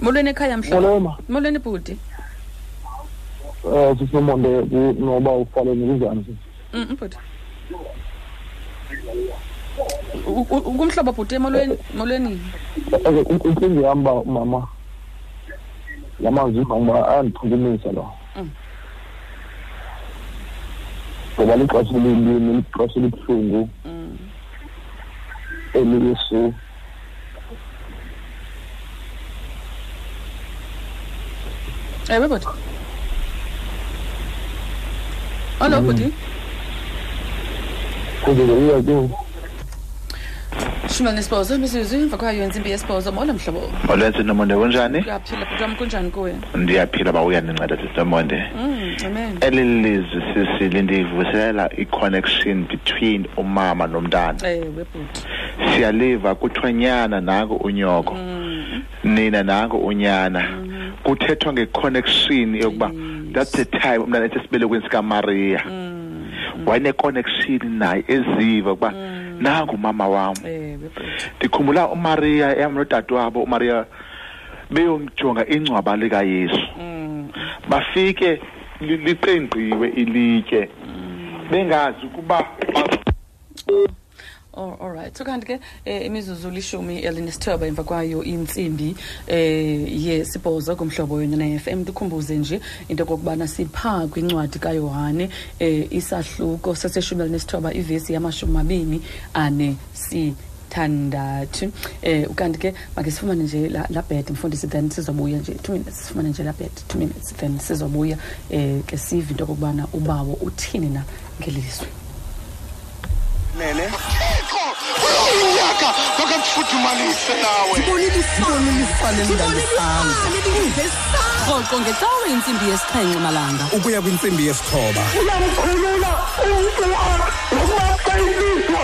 molweni ekhaya mhlobo? Molweni, ma. molweni bhuti. Um sisimonde noba ufaleni kunjani sisi Mm, bhuti U- u- ukumhlobo bhuti emolweni molweni okay in- inkinga yam uba mama la mazwi uba ayandichukumisa lo Mm. ngoba lixesha elilini lixesha elibuhlungu Mm. eliyesu ewe bhuti bhuti kuze uya ke shumi nesibhozo imizuzu emva kwayo intsimbi yesibhozo molo mhlobo. Olwenzi nomonde kunjani? Uyaphila bhuti wam kunjani kuwe? Ndiyaphila uba uyandinceda sisinomonde Mm, amen. Eli lizwi sisi lindivuselela i-connection between umama nomntana. Ewe bhuti siyaliva kuthonyana nanko unyoko. Nina nanko unyana. Kuthethwa nge-connection yokuba that's the time umntana ethi esibelekweni sikamariya wayene-connection naye eziva ukuba nangu umama wam? Ewe bhuti ndikhumbula umariya yam nodade wabo umariya beyomjonga ingcwaba likayesu. Bafike li- liqengqiwe ilitye. Bengazi ukuba Oh, all right. So kanti ke eh, imizuzu lishumi elinesithoba emva kwayo intsimbi eh yesibhozo kumhlobo wena FM ndikhumbuze nje into kokubana sipha kwincwadi kaYohane eh isahluko seseshumi elinesithoba ivesi yamashumi mabini ane si thandathu eh ukanti ke make sifumane nje la, la bed mfundisi then sizobuya nje 2 minutes. Sifumane nje la bed 2 minutes then sizobuya eh ke sive into kokubana ubawo uthini na ngelizwi nene? Unyaka makakufuthumalise nawe. Rhoqo ngecawe intsimbi yesixhenxe malanga. Ukuya kwintsimbi yesithoba. Uyamkhulula umntu wakubaqayiswa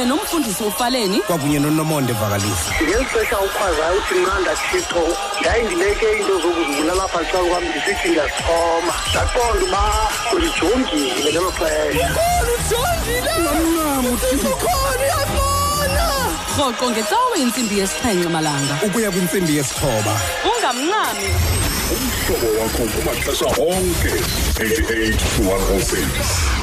kunye nomfundisi ufaleni. Kwakunye nonomonde vakalisa ngeli xesha ukhwazayo uthi mnqanda thixo ndayindibeke into zokuzibulala apha xa kwam ndisithi ndiyazixhoma ndaqonda uba ulijongile ngelo xesha. Rhoqo ngecawe intsimbi yesixhenxe malanga. Ukuya kwintsimbi yesithoba. Ungamncami. Umhlobo wakho kumaxesha onke 88 to 106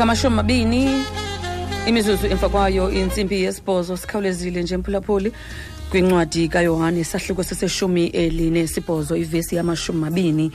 ngamashumi mabini. Imizuzu emva kwayo insimbi yesibhozo sikhawulezile nje mphulaphuli kwincwadi kayohane isahluko seseshumi elinesibhozo ivesi yamashumi mabini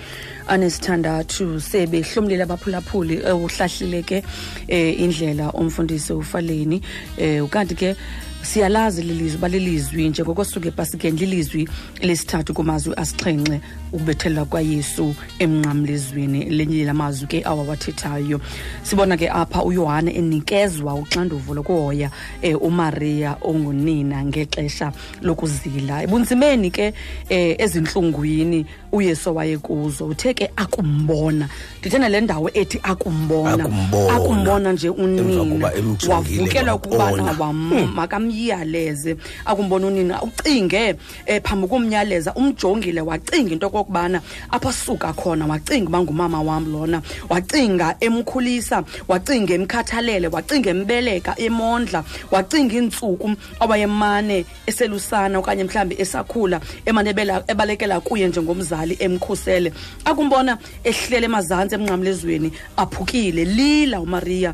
anesithandathu. Sebehlomlile abaphulaphuli eh, uhlahlileke eh, indlela umfundisi ufaleni. Eh, ukanti ke siyalazi lilizwi balilizwi njengokosuke epasikeni lilizwi lesithathu kumazwi asixhenxe. Ukubethelela kwayesu emnqamlezweni. Lenye lamazwi ke awawathethayo. Sibona ke apha uyohane enikezwa uxanduvo lokuhoya um umariya ongunina ngexesha lokuzila. Ebunzimeni ke um ezintlungwini uyesu awayekuzo uthe ke akumbona. Ndithena le ndawo ethi akumbona. Akumbona. akumbona nje Emva unina. koba emjongile wavukelwa ukubana wabona. wam- makamyaleze akumbona unina. Ucinge um phambi komyaleza umjongile wacinga into okokubana apha suka khona wacinga uba ngumama wam lona. Wacinga emkhulisa wacinga emkhathalele wacinga embeleka emondla wacinga iintsuku awayemane eselusana okanye mhlawumbi esakhula emane ebalekela kuye njengomzali emkhusele. Akumbona ehlele emazantsi emnqamlezweni aphukile lila umariya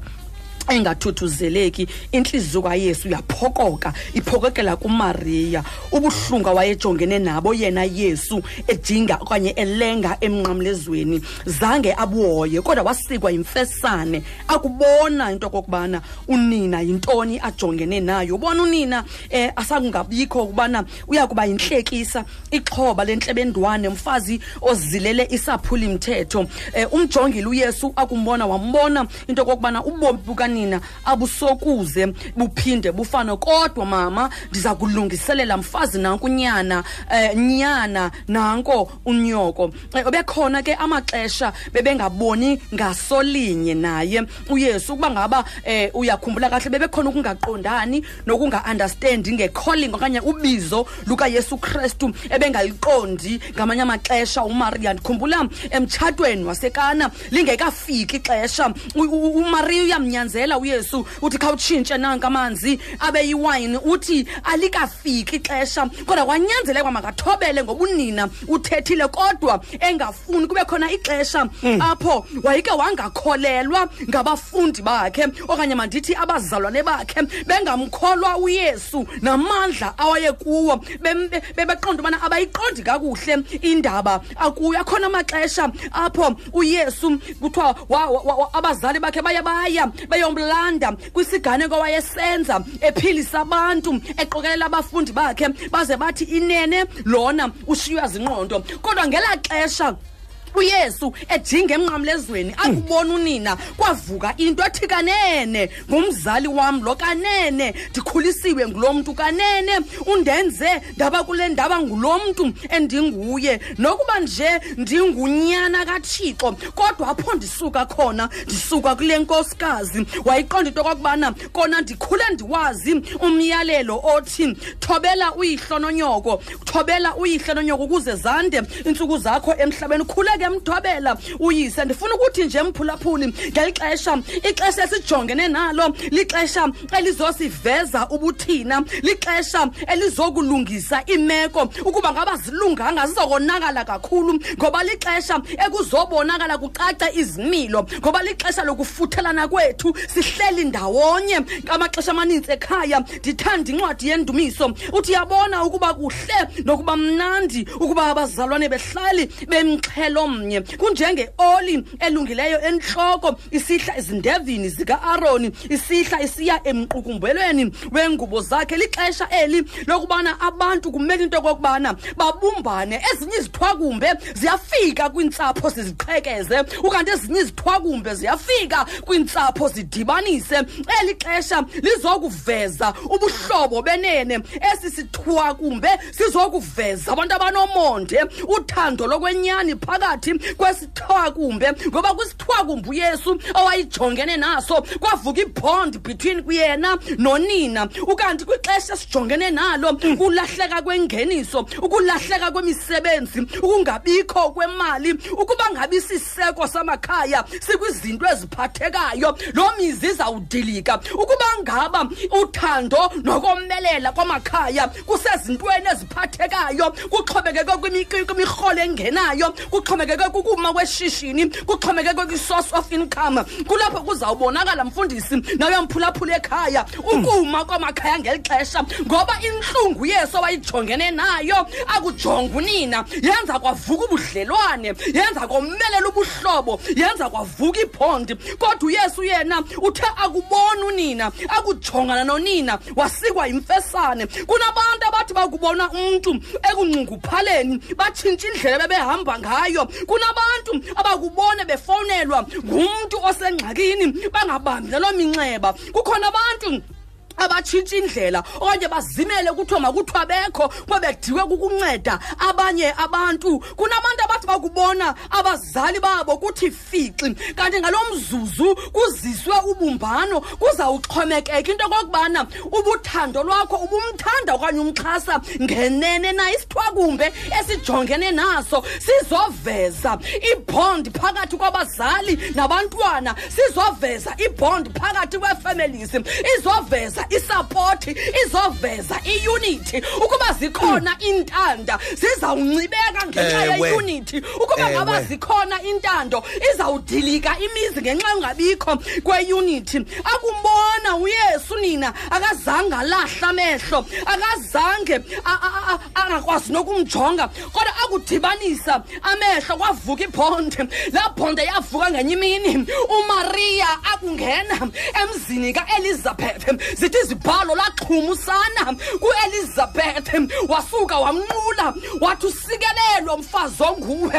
engathuthuzeleki intliziyo kayesu yaphokoka iphokokela kumariya. Ubuhlungu awayejongene nabo yena yesu ejinga okanye elenga emnqamlezweni. Zange abuhoye kodwa wasikwa yimfesane. Akubona into okokubana unina yintoni ajongene nayo. Ubona unina um asakungabikho ukubana uyakuba yintlekisa ixhoba lentlebendwane mfazi ozilele isaphula imthetho eh, umjongile uyesu akumbona wambona into okokubana ubomi bukanina abusokuze buphinde bufane. Kodwa mama ndiza kulungiselela mfazi nanku nyana um nyana nanko unyoko. Um bekhona ke amaxesha bebengaboni ngasolinye naye. Uyesu ukuba ngaba um uyakhumbula kahle bebekhona ukungaqondani nokunga-understandi ngecalling okanye ubizo lukayesu kristu ebengaliqondi ngamanye amaxesha umariya ndikhumbula emtshatweni wasekana lingekafiki ixesha. Umariya uyamnyanzela uyesu uthi khawutshintshe nanka amanzi abe yiwayini uthi alikafiki ixesha. Kodwa kwanyanzeleka makathobele ngoba unina uthethile kodwa engafuni kube khona ixesha. Apho wayeke wangakholelwa ngabafundi bakhe okanye mandithi abazalwane bakhe bengamkholwa uyesu namandla awayekuwo bem- be- bebeqonda ubana abayiqondi kakuhle indaba akuyo akhona amaxesha. Apho uyesu kuthiwa wa- wa- wa- abazali bakhe baye baya beyomlanda kwisiganeko wayesenza ephilisa abantu eqokelela abafundi bakhe baze bathi inene lona ushiywa zingqondo kodwa ngelaa xesha uyesu ejinga emnqamlezweni akubona unina kwavuka into ethi kanene ngumzali wam lo kanene ndikhulisiwe ngulo mntu kanene undenze ndaba kule ndaba ngulo mntu endinguye. Nokuba nje ndingunyana kathixo kodwa apho ndisuka khona ndisuka kule nkosikazi wayiqonda into okokubana kona ndikhule ndiwazi umyalelo othi thobela uyihlo nonyoko thobela uyihlo nonyoko ukuze zande iintsuku zakho emhlabeni khuleke mthobela uyise ndifuna ukuthi nje mphulaphuli ngeli xesha ixesha esijongene nalo lixesha elizosiveza ubuthina lixesha elizokulungisa imeko. Ukuba ngaba zilunganga zizokonakala kakhulu ngoba lixesha ekuzobonakala kucace izimilo ngoba lixesha lokufuthelana kwethu sihleli ndawonye. Amaxesha amanintsi ekhaya ndithanda incwadi yendumiso. Uthi yabona ukuba kuhle nokuba mnandi ukuba abazalwane behlali bemxhelo mnye kunjenge-oli elungileyo entloko isihla ezindevini zika-aroni isihla isiya emqukumbelweni wengubo zakhe. Lixesha eli lokubana abantu kumele into okokubana babumbane. Ezinye izithwakumbe ziyafika kwiintsapho ziziqhekeze ukanti ezinye izithwakumbe ziyafika kwiintsapho zidibanise. Eli xesha lizokuveza ubuhlobo benene. Esi sithwakumbe sizokuveza abantu abanomonde uthando lokwenyani phakathi kwesithwakumbe ngoba kwisithwakumbe uyesu owayijongene naso kwavuka ibond between yena nonina. Ukanti kwixesha esijongene nalo ukulahleka kwengeniso ukulahleka kwemisebenzi ukungabikho kwemali ukuba ngabi isiseko samakhaya sikwizinto eziphathekayo loo mizi izawudilika. Ukuba ngaba uthando nokomelela kwamakhaya kusezintweni eziphathekayo kuxhomekeke kwimi- kwi- kwimirholo engenayo kuxhomekeke kuxhomekeke kukuma kweshishini kuxhomekeke kwi-source of income. Kulapho kuzawubonakala mfundisi nawuyamphulaphula ekhaya ukuma kwamakhaya ngeli xesha ngoba intlungu yesu awayijongene nayo akujonga unina yenza kwavuka ubudlelwane yenza komelela ubuhlobo yenza kwavuka ibhondi kodwa uyesu yena uthe akubona unina akujongana nonina wasikwa yimfesane. Kunabantu abathi bakubona umntu ekuncunguphaleni batshintsha indlela bebehamba ngayo kunabantu abakubone befowunelwa ngumntu osengxakini bangabambi naloo minxeba. Kukhona abantu abatshintsha indlela okanye bazimele kuthiwa makuthiwa bekho kuba bediwe kukunceda abanye abantu. Kunabantu abathi bakubona abazali babo kuthi fixi kanti ngalo mzuzu kuziswe ubumbano kuzawuxhomekeka. Into okokubana ubuthando lwakho ubumthanda okanye umxhasa ngenene na isithwakumbe esijongene naso sizoveza ibhondi phakathi kwabazali nabantwana sizoveza ibhondi phakathi kweefamilies izoveza isapoti izoveza iunithi ukuba zikhona intanda zizawuncibeka ngenxa Ewe. yeyunithi ukuba ngaba zikhona intando izawudilika imizi ngenxa yongabikho kweyunithi akumbona uyesu nina akazange alahla amehlo akazange angakwazi nokumjonga kodwa akudibanisa amehlo kwavuka ibhondi laa bhonde yavuka ngenye imini. Umariya akungena emzini kaelizabhethe zithi izibhalo laxhuma usana kuelizabhethe wasuka wamnqula wathi usikelelwe mfazi onguwe.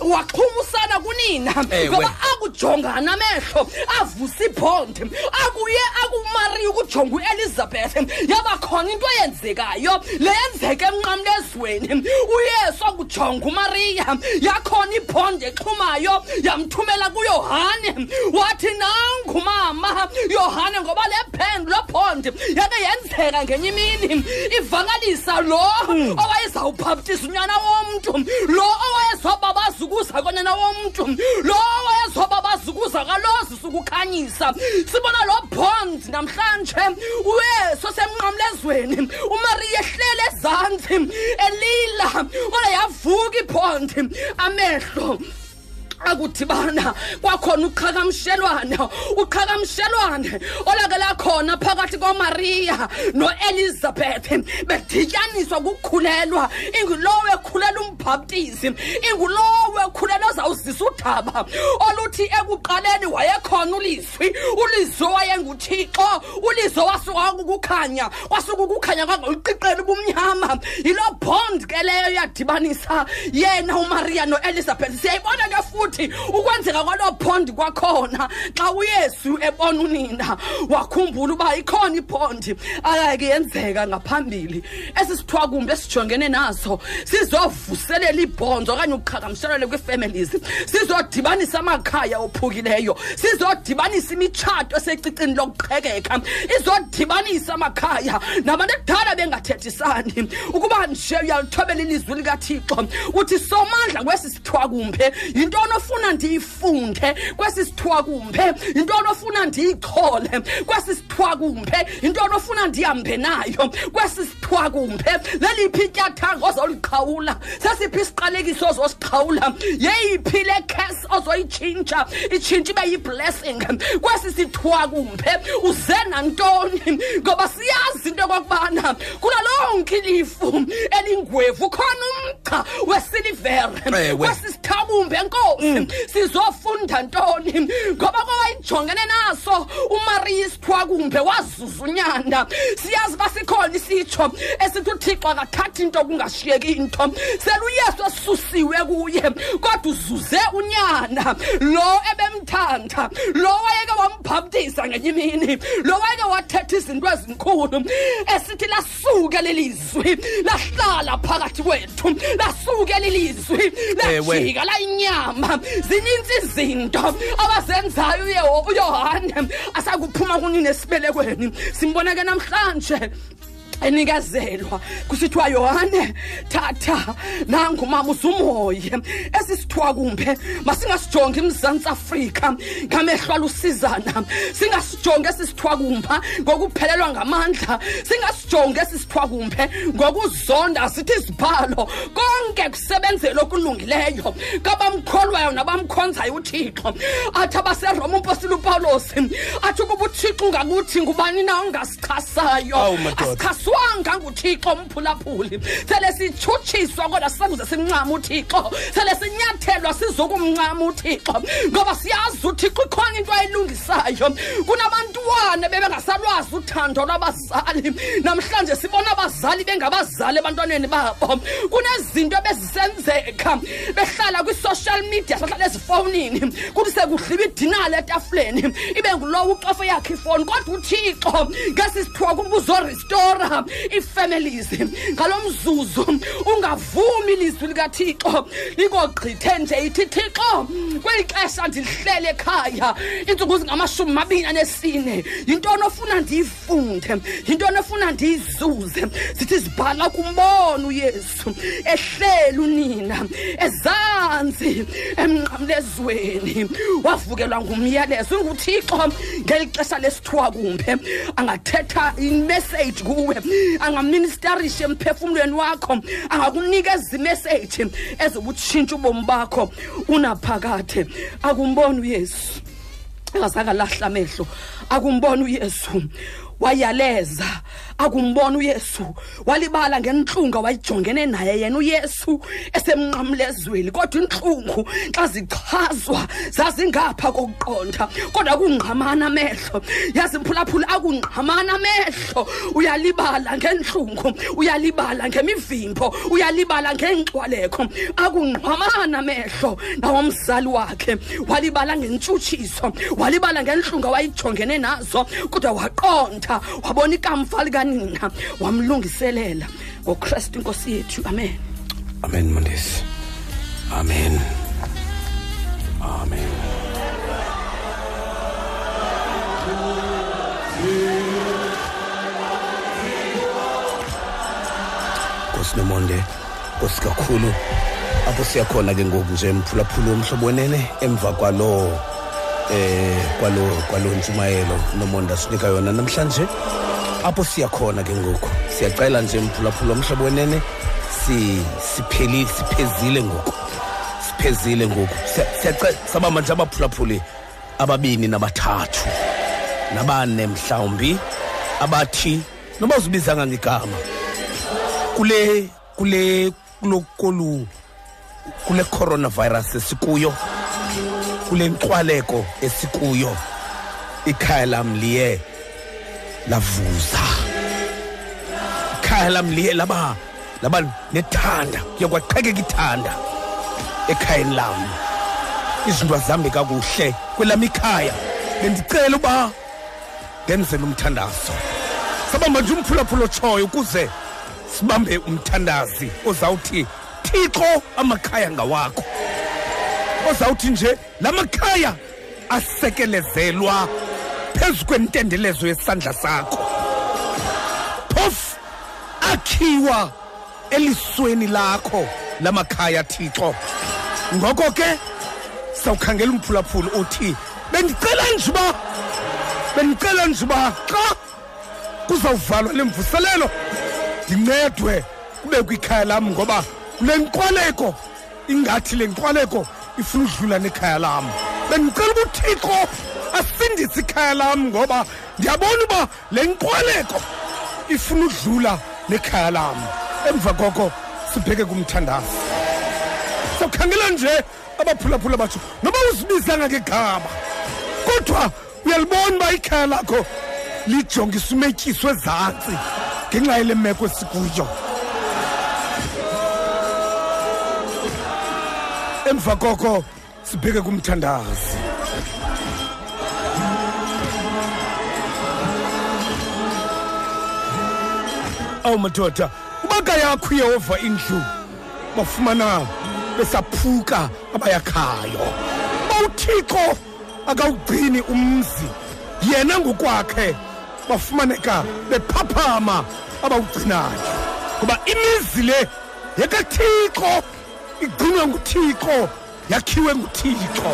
Waxhuma usana kunina. Ewe. ngoba akujongana amehlo avusa ibhondi akuye akumariya ukujonga uelizabhethe yaba khona into eyenzekayo le yenzeka emnqamlezweni uyesu akujonga umariya yakhona ibhondi exhumayo yamthumela kuyohane. Wathi nangu mama yohane ngoba le phendu lebhondi yake yenzeka ngenye imini. Ivakalisa lo owayezawubhaptisa unyana womntu. Lo owayezobabaza ukuza konana womntu. Lo owayezobabaza ukuza kalozi sukukhanyisa sibona lo bond namhlanje. Uyesu semnqamlezweni umariya ehlele ezantsi elila. Kodwa yavuka ibhondi. Amehlo. Akudibana kwakhona uqhagamshelwane uqhagamshelwane olake lakhona phakathi komariya noelizabeth. Bedityaniswa kukhulelwa ingulowo ekhulela umbhaptisi ingulowo ekhulela ozawuzisa udaba oluthi ekuqaleni wayekhona ulizwi ulizwi wayenguthixo ulizwi wasuka kukukhanya kwasuka ukukhanya kwangoluqiqela ubumnyama yiloo bond ke leyo yadibanisa yena umariya noelizabeth. Siyayibona ke futhi. Ukwenzeka kwaloo bond kwakhona xa uyesu ebona unina wakhumbula uba ikhona ibhondi ayake yenzeka ngaphambili esi sithwakumbi esijongene naso. Sizovuselela ibhonzo okanye uqhagamshelele kwii-families sizodibanisa amakhaya ophukileyo sizodibanisa imitshato esecicini lokuqhekeka izodibanisa amakhaya nabantu ekudala bengathethisani. Ukuba nje uyalithobela ilizwi likathixo uthi somandla kwesi sithwakumbe yintoni ofuna ndiyifunde kwesi sithwakumbe yintoni ofuna ndiyichole kwesi sithwakumbe yintoni ofuna ndihambe nayo kwesi sithwakumbe leliphi ityathanga ozoliqhawula sesiphi isiqalekiso ozosiqhawula yeyiphi le case ozoyitshintsha? Itshintshe ibe yiblessing. Kwesi sithwakumbe uze nantoni? Ngoba siyazi into yokokubana kula lonke ilifu elingwevu khona umgca wesilivere kwesi sithwakumbe enkosi sizofunda ntoni? Ngoba kwawayijongene naso umariya isithwakumbe wazuza unyanda. Siyazi uba sikhona isitsho esithi uthixo akathathi into kungashiyeki into. Seluyesu esusiwe kuye kodwa uzuze unyana lo ebemthanda lo wayeke wambhaptisa ngenye imini lo wayeke wathetha izinto ezinkulu esithi lasuke lelizwi lahlala phakathi kwethu lasuke lelizwi lajika la inyama zininzi izinto abazenzayo uye- uyohane. Asakuphuma kunini esibelekweni simbona ke namhlanje. Enikezelwa kusithiwa yohane thatha nangu mama uzumoye esisithiwa kumbe masingasijongi imzantsi afrika ngamehlo alusizana singasijongi esisithiwa kumba ngokuphelelwa ngamandla. Singasijongi esisithiwa kumbe ngokuzonda sithi izibhalo konke kusebenzela okulungileyo. Kabamkholwayo nabamkhonzayo uthixo. Athi abaseroma umpostile upawulosi athi ukuba uthixo ungakuthi ngubani na ongasichasayo Awu, madoda. asichaswanga nguthixo umphulaphuli. Sele sityhutshiswa kodwa sisakuze simncama uthixo. Sele sinyathelwa sizokumncama uthixo. Ngoba siyazi uthixo ikhona into ayilungisayo. Kunabantwana bebengasalwazi uthando lwabazali. Namhlanje sibona abazali bengabazali ebantwaneni babo. Kunezinto ebezisenzeka. Behlala kwi-social media sahlala ezifowunini. Kuthi sekudliwa idinala etafuleni. Ibe ngulowo ucofe yakhe ifowuni kodwa uthixo ngesisithiwa kuba uzoristora. Ii-families ngalo mzuzu ungavumi ilizwi likathixo. Likogqithe nje ithi thixo kweli xesha ndilihlele ekhaya iintsuku zingamashumi mabini anesine yintoni ofuna ndiyifunde? Yintoni ofuna ndiyizuze? Zithi zibhala kumbona uyesu ehleli unina ezantsi emnqamlezweni. Wavukelwa ngumyalezo inguthixo ngeli xesha lesithiwa kumbe angathetha imessage kuwe. Angaministarisha emphefumlweni wakho angakunikeza imessage ezobutshintsha ubomi bakho. Unaphakade akumboni uyesu. Engazange alahla amehlo. Akumbona uyesu. Wayaleza. Akumbona uyesu. Walibala ngentlungu awayijongene naye yena uyesu esemnqamlezweni. Kodwa intlungu xa zichazwa zazingapha kokuqonda. Kodwa kungqamana amehlo. Yazi mphulaphula akungqamana amehlo. Uyalibala ngentlungu uyalibala ngemivimbo uyalibala ngenkxwaleko akungqamana amehlo nawomzali wakhe. Walibala ngentshutshiso walibala ngentlungu awayijongene nazo. Kodwa waqonda wabona ikamfa likanina wamlungiselela ngokristu inkosi yethu. Amen. Amen mondesi amen. Amen. Nkosi nomonde nkosi kakhulu. Apho siyakhona ke ngoku nje mphulaphula umhlobo wenene emva kwalo. Eh kwalo kwalo ntshumayelo nomonde asinika yona. Namhlanje apho siyakhona ke ngoku. Siyacela nje mphulaphula umhlobo wenene si sipheli siphezile ngoku. Siphezile ngoku. Siya- siyacela sabamba nje abaphulaphuli ababini nabathathu. Nabane mhlawumbi abathi noba uzibizanga ngegama kule kule kulokolu kule coronavirus esikuyo kule nxwaleko esikuyo. Ikhaya lam liye lavuza ikhaya lam liye laba laba nethanda kuye kwaqhekeka ithanda ekhayeni lam izinto azihambe kakuhle kwelam ikhaya. Bendicela uba ndenzele umthandazo sabamba nje umphulaphula otshoyo ukuze sibambe umthandazi ozawuthi thixo amakhaya ngawakho. Ozawuthi nje la makhaya asekelezelwa phezu kwentendelezo yesandla sakho. Phofu akhiwa elisweni lakho lamakhaya thixo. Ngoko ke sawukhangela umphulaphula othi bendicela nje uba bendicela nje uba xa kuzawuvalwa le mvuselelo ndincedwe kube kwikhaya lam ngoba kule nkwaleko ingathi le nkwaleko ifuna udlula nekhaya lam bendicela uba uthixo asindise ikhaya lam ngoba ndiyabona uba le nkwaleko ifuna udlula nekhaya lam emva koko sibheke kumthandazi sawukhangela nje abaphulaphula batsho noba uzibizanga ngegama kodwa uyalibona uba ikhaya lakho lijongisa umetyiswe ezantsi ngenxa yele meko esikuyo. Emva koko sibheke kumthandazi. Awu madoda uba yakho uyehova indlu. Bafumana besaphuka abayakhayo. Uba uthixo akawugcini umzi. Yena ngokwakhe bafumaneka bephaphama abawugcinayo. Ngoba imizi le yekathixo. Igcinwa nguthixo yakhiwe nguthixo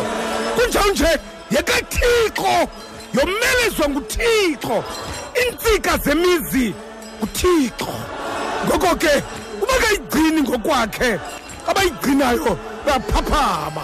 kunjalo nje yekathixo yomelezwa nguthixo iintsika zemizi nguthixo ngoko ke uba kayigcini ngokwakhe abayigcinayo bayaphaphama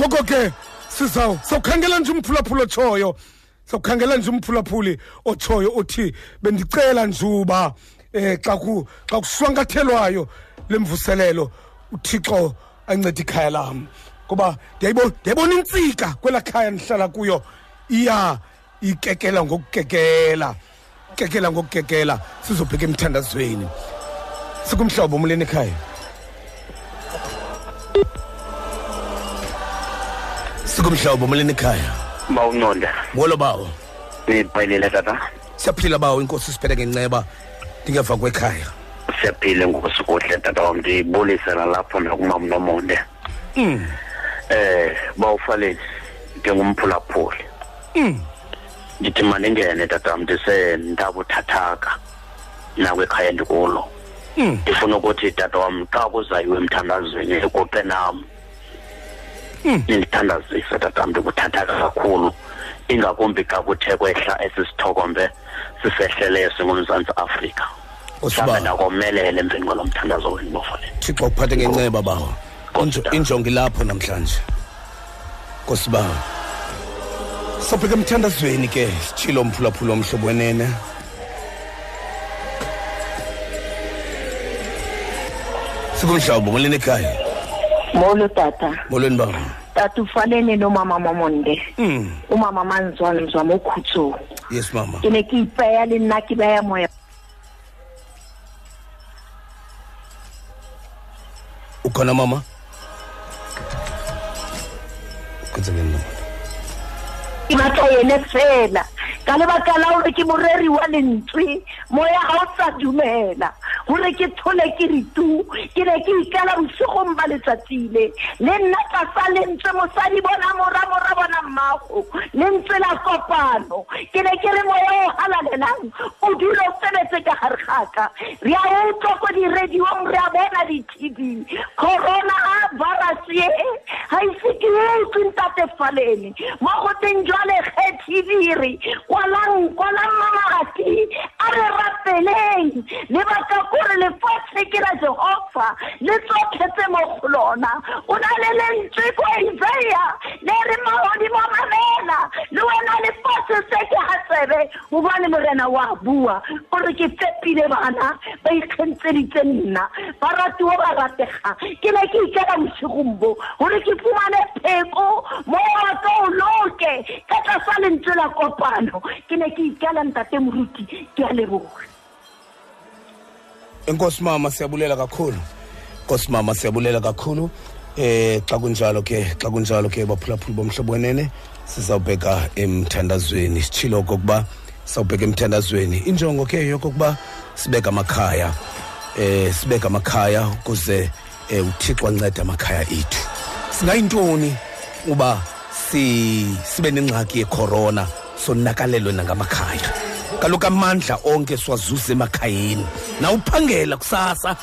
ngoko ke sizaw sawukhangela nje umphulaphula otshoyo sawukhangela nje umphulaphuli otshoyo othi bendicela njuba eh xa ku xa kushwankathelwayo lemvuselelo uthixo ancede ikhaya lam. Ngoba ndiyayibona ndiyayibona intsika kwelaa khaya ndihlala kuyo iya ikekela ngokukekela kekela ngokukekela. Sizobheka emthandazweni. Sikumhlobo umleni ekhaya? Sikumhlobo umleni ekhaya? Bawunonda molo bawo? Niphayilile tata. Siyaphila bawo inkosi siphethe ngenceba ndingeva kwekhaya siyaphile ngokusukuhle tata wam ndibulisela lapho nakumam nomonde mm. eh bawufaleni ndingumphulaphuli mm. ndithi mandingene tata wam ndisendabuthathaka nakwekhaya ndikulo mm. ndifuna ukuthi tata wam xa kuzayiwe emthandazweni ekuqe nam mm. nindithandazise tata wam ndikuthathaka kakhulu ingakumbi xa kuthe kwehla esi sithokombe sisehleleyo singumzantsi afrika mhlawumbe ndakomelela emveni kwalo mthandazo wenu bafaleni thixo ukuphathe ngenceba bawo Injo- injongo ilapho namhlanje. Nkosi bawo sobheka emthandazweni ke sitshilo umphulaphula omhlobo wenene. Sikumhlobo molweni ekhaya. Molo tata. Molweni bawo tata ufanele nomama mamonde. Mm. umama manzwane mzwama okhutso yes mama. Ke ne ke ipeya le nna ke beya moya. Ukhona mama? Kwenzekeni mama. Ke batla ene fela. Ka lebaka la gore ke moreri wa lentswe moya ga o sa dumela. Gore ke thole ke ritu ke ne ke ikala bosigong ba letsatsile le. Nna tlasa lentswe mosadi bona moramora bona mmago. Lentswe la kopano. Ke ne ke re moya o halalelang o dule o sebetse ka gare gaka re a utlwa ko dirediong re a bona di-tv. Corona a e ga ise ke utlwe ntatefalene mo go teng tv re kwalang kwalang mamagati a re rapeleng. Lebaka kore lefatshe ke la jehova le tsotlhe tse mo go lona o na le lentswe ko isaiah le re magodimo mamela. Le wena lefatshe se ke ga tsebe gobane morena wa bua. Gore ke fepile bana ba ikgentseditse nna. Ba ratiwa ba ratega. Ke ne ke ikela bosigombo gore ke fumane pheko mo waka o loke ka tlasa lentswe la kopano. Ke ne ke ikela ntate moruti ke a leboga enkosi mama siyabulela kakhulu. Nkosi mama siyabulela kakhulu. Eh xa kunjalo ke xa kunjalo ke baphulaphuli bomhlobo wenene sizawubheka emthandazweni. Sitshilo okokuba sawubheka emthandazweni. Injongo ke yokokuba sibeke amakhaya eh sibeke amakhaya ukuze eh, uthixo ancede amakhaya ethu. Singayintoni uba si sibe nengxaki yecorona sonakalelwe nangamakhaya. Kaloku amandla onke siwazuza emakhayeni. Nawuphangela kusasa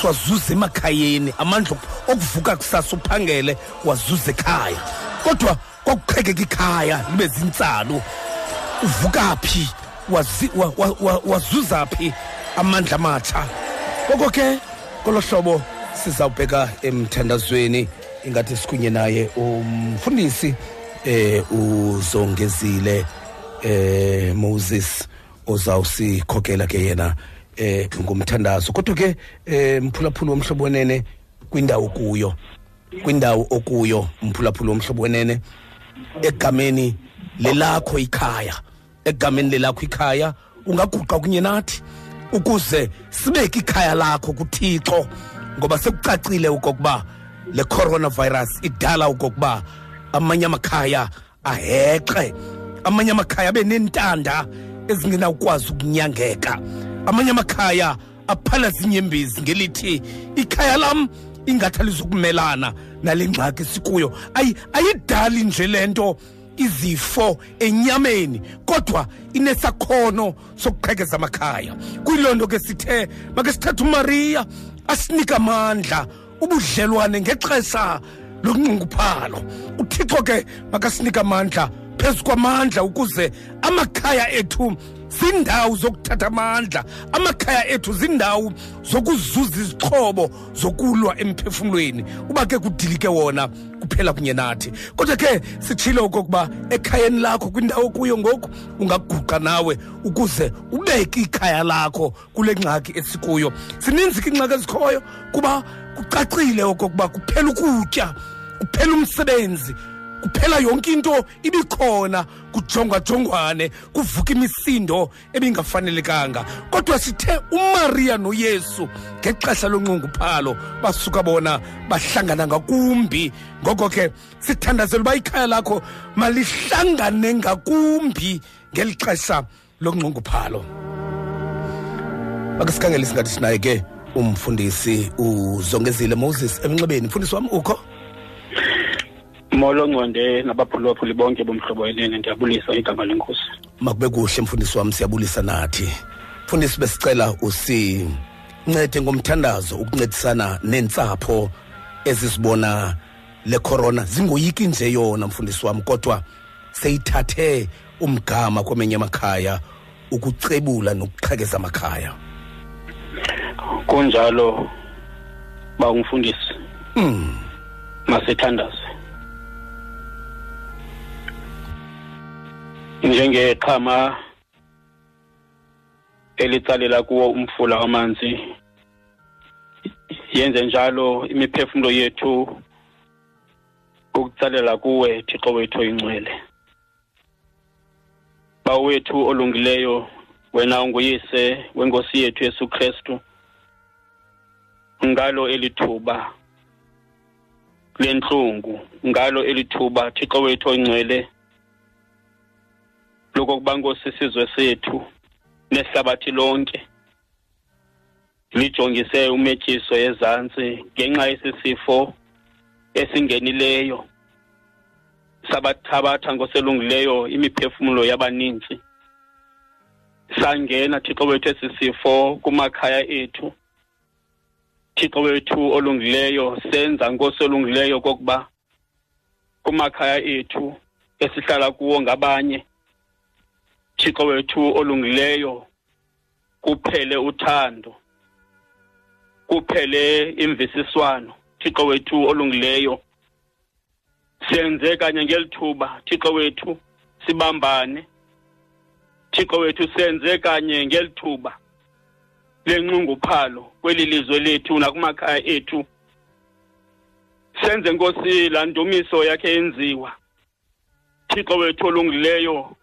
siwazuza emakhayeni. Amandla ok- okuvuka kusasa uphangele wazuza ekhaya. Kodwa kwakuqhekeka ikhaya libe zintsalu uvuka phi? Wazi- wa- wa- wa- wazuza phi amandla amatsha? Ngoko ke kolo hlobo sizawubheka emthandazweni ingathi sikunye naye umfundisi eh uzongezile eh Moses ozawusikhokela ke yena eh ngumthandazo. Kodwa ke eh mphulaphula womhlobo wenene kwindawo kuyo kwindawo okuyo mphulaphula womhlobo wenene egameni lelakho ikhaya egameni lelakho ikhaya ungaguqa kunye nathi ukuze sibeke ikhaya lakho kuthixo ngoba sekucacile okokuba le coronavirus idala okokuba amanye amakhaya ahexe amanye amakhaya abe nentanda ezingenawukwazi ukunyangeka. Amanye amakhaya aphala zinyembezi ngelithi ikhaya lam ingathi alizukumelana nale ngxaki sikuyo. Ayi- ayidali nje le nto izifo enyameni kodwa inesakhono sokuqhekeza amakhaya. Kuyiloo nto ke sithe make sithathe umariya asinika amandla ubudlelwane ngexesha lokunxunguphalo uthixo ke makasinika amandla phezu kwamandla ukuze amakhaya ethu zindawo zokuthatha amandla. Amakhaya ethu zindawo zokuzuza izixhobo zokulwa emphefumlweni. Uba ke kudilike wona kuphela kunye nathi. Kodwa ke sitshilo okokuba ekhayeni lakho kwindawo kuyo ngoku ungaguqa nawe ukuze ubeke ikhaya lakho kule ngxaki esikuyo. Zininzi ke iingxaki ezikhoyo kuba kucacile okokuba kuphela ukutya kuphela umsebenzi kuphela yonke into ibikhona kujongwajongwane kuvuka imisindo ebingafanelekanga. Kodwa sithe umariya noyesu ngexesha lonqunguphalo basuka bona bahlangana ngakumbi. Ngoko ke sithandazela uba ikhaya lakho malihlangane ngakumbi ngeli xesha lonqunguphalo ake sikhangele singathi sinaye ke umfundisi uzongezile moses emnxebeni. Mfundisi wam ukho? Molo ngconde nabaphulaphuli bonke bomhlobo elene ndiyabulisa igama lenkosi. Makube kuhle mfundisi wam siyabulisa nathi. Mfundisi besicela usincede ngomthandazo ukuncedisana neentsapho ezisibona le corona. Zingoyiki nje yona mfundisi wam kodwa seyithathe umgama kwemenye amakhaya ukucebula nokuqhekeza amakhaya. Kunjalo ba umfundisi mm. masithandaze. Njengeqhama elitsalela kuwo umfula wamanzi yenze njalo imiphefumulo yethu ukutsalela kuwe thixo wethu oyingcwele. Bawo wethu olungileyo wena unguyise wenkosi yethu yesu kristu ngalo elithuba lenhlungu ngalo elithuba thixo wethu oyingcwele lokokuba nkosi isizwe sethu nehlabathi lonke. Lijongise umetyiso ezantsi ngenxa yesisifo esingenileyo sabathabatha ngoselungileyo imiphefumulo yabaninzi. Sangena thixo wethu esi sifo kumakhaya ethu. Thixo wethu olungileyo senza ngosolungileyo kokuba kumakhaya ethu esihlala kuwo ngabanye. Thixo wethu olungileyo kuphele uthando kuphele imvisiswano. Thixo wethu olungileyo senze kanye ngelithuba. Thixo wethu sibambane. Thixo wethu senze kanye ngelithuba lenxunguphalo kweli lizwe lethu nakumakhaya ethu. Senze nkosi laa ndumiso yakhe yenziwa. Thixo wethu olungileyo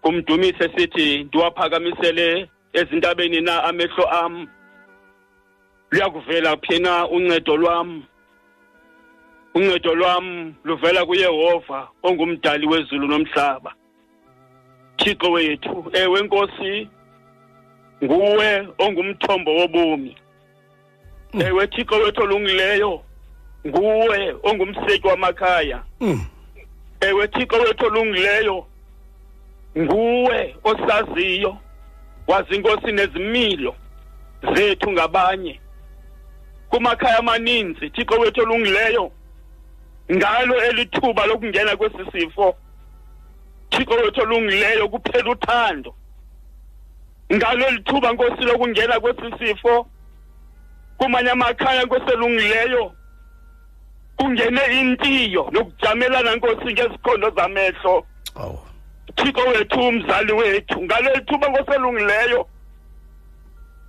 kumdumise sithi ndiwaphakamisele ezintabeni na amehlo am? Luyakuvela phi na uncedo lwam? Uncedo lwam luvela kuyehova ongumdali wezulu nomhlaba. Thixo wethu ewe nkosi nguwe ongumthombo wobomi. Ewe thixo wethu olungileyo nguwe ongumseki wamakhaya. Ewe thixo wethu olungileyo nguwe osaziyo wazi inkosi nezimilo zethu ngabanye. Kumakhaya amaninzi thixo wethu olungileyo ngalo elithuba lokungena kwesi sifo. Thixo wethu olungileyo kuphela uthando. Ngalo lithuba nkosi lokungena kwesi sifo kumanye amakhaya nkosi elungileyo kungene intiyo nokujamelana nkosi ngezikhondo zamehlo. Thixo wethu umzali wethu ngalo lithuba nkosi elungileyo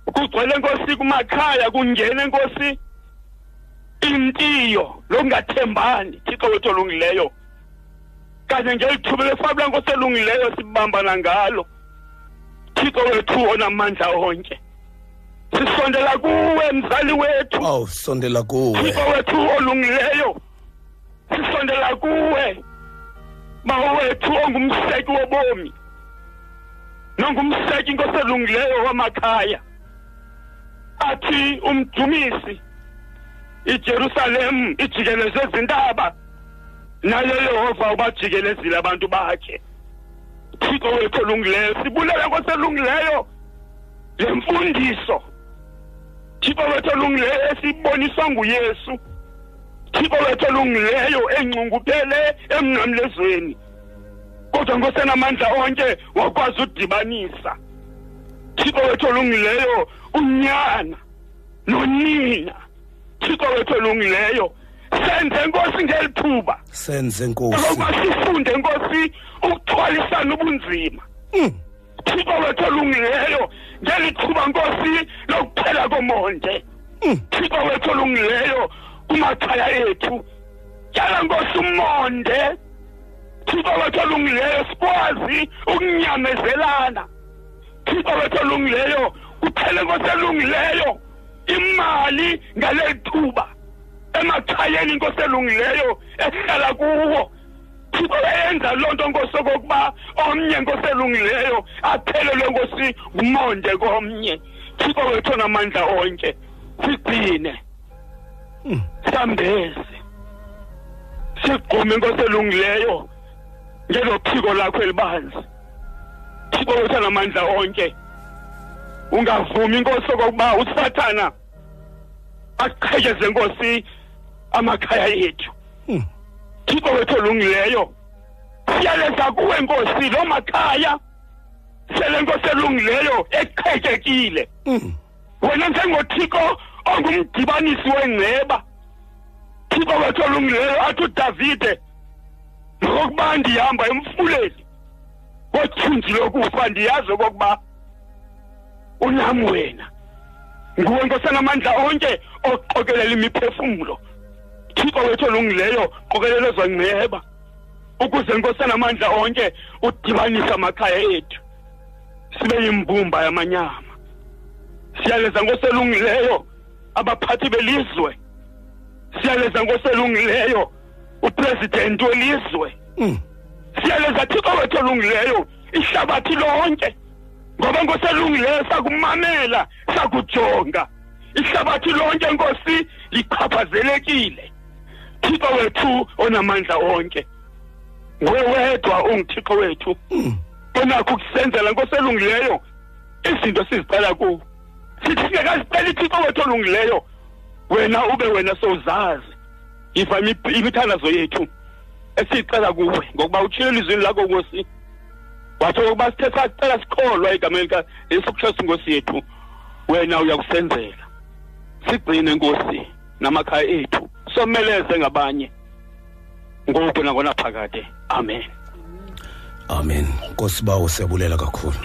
kugcwele nkosi kumakhaya kungene nkosi intiyo lokungathembani thixo wethu olungileyo kanye ngelithuba lesabula nkosi elungileyo sibambana ngalo. Thixo wethu onamandla onke. Sisondela kuwe mzali wethu. Aw sondela kuwe. Thixo wethu olungileyo sisondela kuwe. Mawo wethu ongumseki wobomi nongumseki inkosi elungileyo wamakhaya. Athi umdumisi iJerusalem ijikelezwe izintaba naye yehova ubajikelezile abantu bakhe. Thixo wethu olungileyo sibulela nkosi elungileyo le mfundiso thixo wethu olungileyo esiboniswa nguyesu. Thixo wethu olungileyo engcunguphele emnqamlezweni. Kodwa ngosenamandla onke wakwazi udibanisa. Thixo wethu olungileyo unyana nonina. Thixo wethu olungileyo senze nkosi ngelithuba. Senze nkosi. Ngoba sifunde nkosi ukuthwalisana ubunzima. Thixo wethu olungileyo ngelithuba nkosi lokuphela komonde. Thixo wethu olungileyo kumakhaya ethu. Tyala nkosi umonde. Thixo wethu olungileyo sikwazi ukunyamezelana. Thixo wethu olungileyo kuphele nkosi elungileyo. Imali ngaleli thuba. Emakhayeni inkosi elungileyo esihlala kuwo. Thixo eyenza loo nto nkosi okokuba omnye nkosi elungileyo aphelelwe nkosi ngumonde komnye. Thixo wethu onamandla onke sigcine. Sambeze sigqume inkosi elungileyo ngelo phiko lakho elibanzi. Thixo wethu onamandla onke ungavumi inkosi okokuba usathana aqhekeze nkosi amakhaya ethu. Thixo wethu olungileyo siyaleza kuwe nkosi loo makhaya. Sele nkosi elungileyo eqhekekile. Wena njengothixo ongumdibanisi wengceba. Thixo wethu olungileyo athi udavide ngokokuba ndihamba emfuleni wothunzi lokufa ndiyazi okokuba unam wena. Nguwe nkosanamandla onke oqokelela imiphefumlo thixo wethu olungileyo qokelela ezongceba ukuze nkosanamandla onke udibanise amakhaya ethu. Sibe yimbumba yamanyama. Siyaleza nkoselungileyo abaphathi belizwe. Siyaleza nkoselungileyo upresident welizwe. Siyaleza thixo wethu olungileyo ihlabathi lonke. Ngoba nkoselungileyo sakumamela sakujonga. Ihlabathi lonke nkosi lichaphazelekile. Thixo wethu onamandla onke nguwe wedwa ungithixo wethu. Onakho ukusenzela nkoselungileyo izinto siziqala kuwo sithi singekazicela ithixo wethu olungileyo. Wena ube wena sowuzazi. Yiva imithandazo yethu esiyicela kuwe ngokuba utshilo elizwini lakho nkosi. Watsho ukuba sithe sacela sikholwa egameni yesu kristu nkosi yethu. Wena uyakusenzela. Sigcine nkosi namakhaya ethu. Someleze ngabanye ngoku nangona phakade amen. Amen. Nkosi bawo siyabulela kakhulu.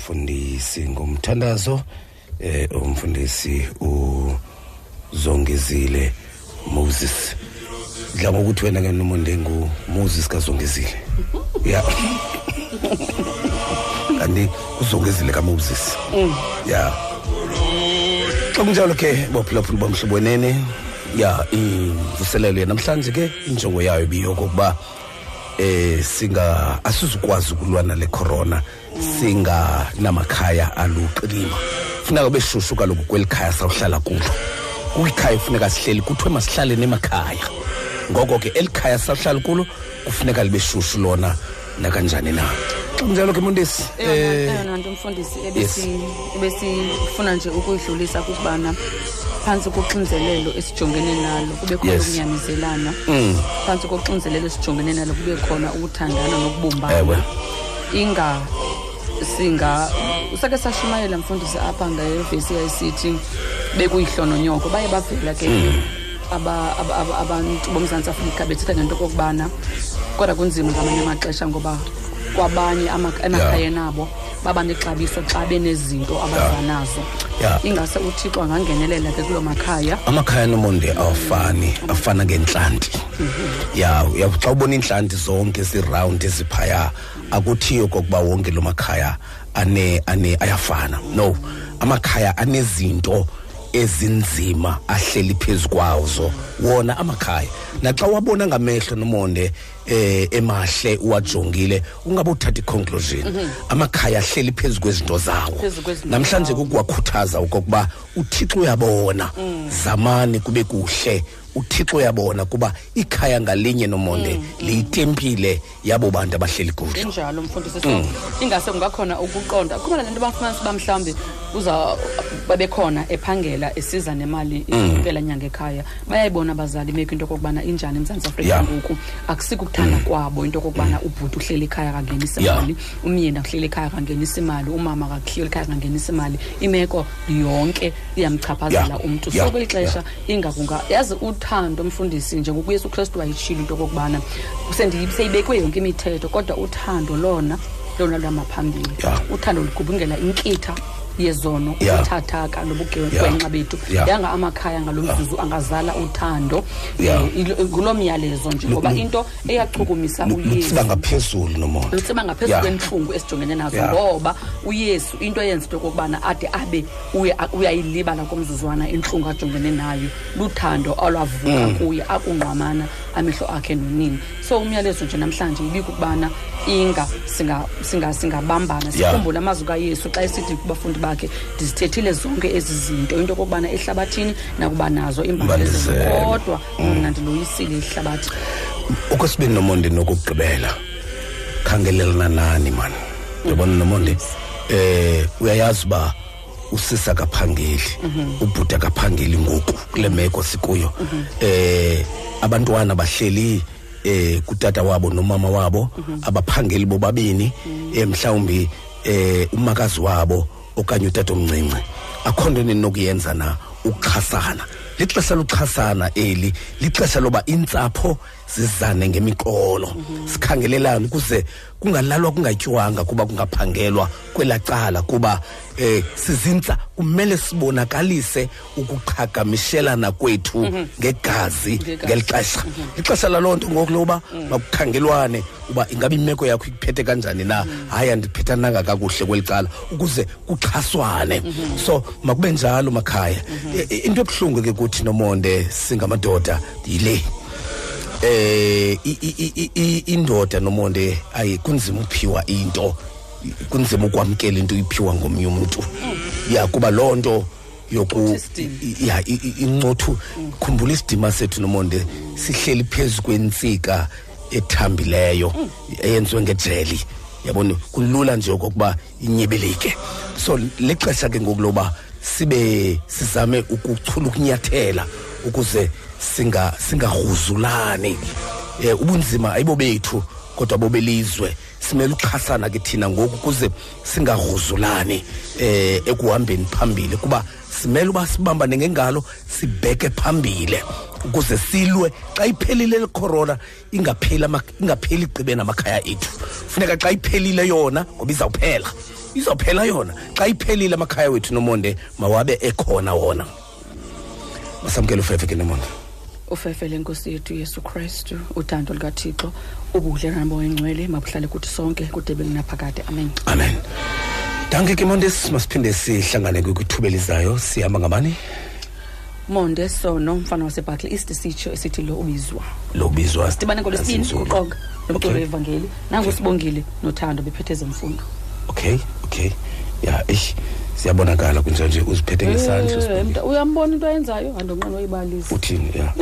Phaya kumfundisi ngomthandazo eh umfundisi uzongezile Moses. Dla ngokuthi wena ke nomonde ngu Moses kazongezile. Ya. Kanti uzongezile ka Moses ya. Xa kunjalo ke bophulaphula bomhlobo wenene ya imvuselelo namhlanje ke injongo yayo biyokokuba eh singa asizukwazi ukulwa nale corona. Singa namakhaya aluqilima. Funeka beshushu kaloku kwelikhaya sawuhlala kulo. Kwikhaya funeka sihleli kuthiwe masihlale nemakhaya. Ngoko ke elikhaya sawuhlala kulo kufuneka libe shushu lona nakanjani na. Xa kunjalo ke mondesi eyona nto mfundisi ebesi- ebesifuna nje ukuyidlulisa kukubana phantsi koxinzelelo esijongene nalo kube khona Yes. ukunyamezelana Mm. phantsi koxinzelelo esijongene nalo kube khona ukuthandana nokubumbana. Ewe inga singa. Usake sashumayela mfundisi apha ngevesi yayisithi bekuyihlononyoko. Baye bavela ke aba- aba- aba- abantu bomzantsi afrika bethetha ngento kokubana kodwa kunzima ngamanye amaxesha ngoba kwabanye ama- emakhayeni abo baba nexabiso xa benezinto abaza nazo. Ya. ingase uthixo angangenelela ke kuloo makhaya. Amakhaya nomonde awafani afana ngentlanti. Ya ya xa ubona intlanti zonke ziround eziphaya akuthiyo kokuba wonke lo makhaya ane ane ayafana. No amakhaya anezinto ezinzima ahleli phezu kwazo. Wona amakhaya naxa wabona ngamehlo nomonde eh emahle uwajongile ungabe uthatha iconclusion. Mhm. amakhaya ahleli phezu kwezinto zawo. Namhlanje kukuwakhuthaza okokuba uthixo uyabona. Mm. zamani kube kuhle uthixo uyabona kuba ikhaya ngalinye nomonde Mm, liyitempile yabo bantu abahleli kulo injalo mfundisi so Mm. ingase kungakhona ukuqonda khona lento bafumanisa uba mhlawumbi uza babekhona ephangela esiza nemali Mm. impela nyanga ekhaya bayayibona abazali meko into okokubana injani emzantsi afrika Yeah. ngoku akusikukuthanda kwabo into okokubana ubhuti uhleli ekhaya akangenisa Yeah. imali umyeni akuhleli ekhaya akangenisa imali umama akakuhleli ekhaya akangenisa imali imeko yonke iyamchaphazela Yeah. umntu Yeah. so kweli xesha ingakunga yazi uthando mfundisi njengoku uyesu kristu wayitshilo into okokubana sendi- seyibekwe yonke imithetho kodwa uthando lona lona lwamaphambili. Uthando ligubungela inkitha yezono Yeah. ubuthathaka nobugwenxa Yeah. bethu Yeah. yanga amakhaya ngalo mzuzu angazala uthando Yeah. Eh, ilo- ngulo myalezo nje Lu- ngoba lu- into eyachukumisa Lu- uyesu lutsiba ngaphezulu nomonde lutsiba ngaphezulu Yeah. kwentlungu esijongene nazo Yeah. ngoba uyesu into eyenza into okokubana ade abe uya- uyayilibala komzuzwana intlungu ajongene nayo luthando alwavuka Mm. kuye akungqwamana amehlo akhe nonini. So umyalezo nje namhlanje ibikukubana inga singa- singa- singabambana. Yeah. sikhumbule amazwi kayesu xa esithi kubafundi bakhe ndizithethile zonke ezi zinto. Into okokubana ehlabathini nakuba nazo Imbalezelo. kodwa mna ndiloyisile ihlabathi. Okwesibini nomonde nokugqibela. Khangelelana nani mani uyabona nomonde eh uyayazi uba usisa kaphangeli ubhuti akaphangeli ngoku kule meko sikuyo. Eh abantwana bahleli eh kutata wabo nomama wabo abaphangeli bobabini eh mhlawumbi eh umakazi wabo okanye utata omncinci. Akho nto ninokuyenza na? Ukuxhasana. Lixesha lokuxhasana eli lixesha loba intsapho zizane ngemiqolo sikhangelelane ukuze kungalalwa kungatywanga kuba kungaphangelwa kwelaa cala kuba eh sizintsa kumele sibonakalise ukuqhagamishelana kwethu Mhm. ngegazi Ngegazi. ngeli xesha ixesha laloo nto ngoku loba makukhangelwane uba ingaba imeko yakho ikuphethe kanjani na. Hayi andiphethananga kakuhle kweli cala ukuze kuxhaswane. So makube njalo makhaya. I- i- into ebuhlungu ke kuthi nomonde singamadoda yile. Eh indoda nomonde ayi kunzima uphiwa into. Kunzima ukwamkela into uyiphiwa ngomnye umuntu. Ya kuba loo nto yoku ya incothu khumbula isidima sethu nomonde sihleli phezu kwentsika ethambileyo eyenziwe ngejeli. Yabona? Kulula nje okokuba inyebeleke so lexesha ke ngoku loba sibe sizame ukuchula ukunyathela ukuze singa singarhuzulani eh ubunzima ayibo bethu kodwa bobelizwe simele uxhasana ke thina ngoku ukuze singarhuzulani eh ekuhambeni phambili. Kuba simele uba sibambane ngengalo sibheke phambile ukuze silwe. Xa iphelile le corona ingapheli ingapheli igqibeni amakhaya ethu. Funeka xa iphelile yona ngoba izawuphela. Izawuphela yona. Xa iphelile amakhaya wethu nomonde mawabe ekhona wona. Masamkele ufefe ke nomonde. Ufefe lenkosi yethu yesu kristu uthando lukathixo ubudlelwane boyingcwele mabuhlale kuthi sonke kude belinaphakade amen. Amen. Danke ke mondes masiphinde sihlangane ke kwithuba elizayo sihamba ngabani? Monde sono mfana wasebuckle east sitsho esithi lo ubizwa. Lo ubizwa sidibane ngolwesibini Nantsinzulu. uqonga nomculo Okay. wevangeli nangu sibongile nothando bephethe zemfundo. Okay okay. Ya eish. Siyabonakala kunjanje uziphethe ngesandla Eh, Sibongile. mnta- uyambona into ayenzayo? Andonqena uyibalisa. Uthini? Ya ya.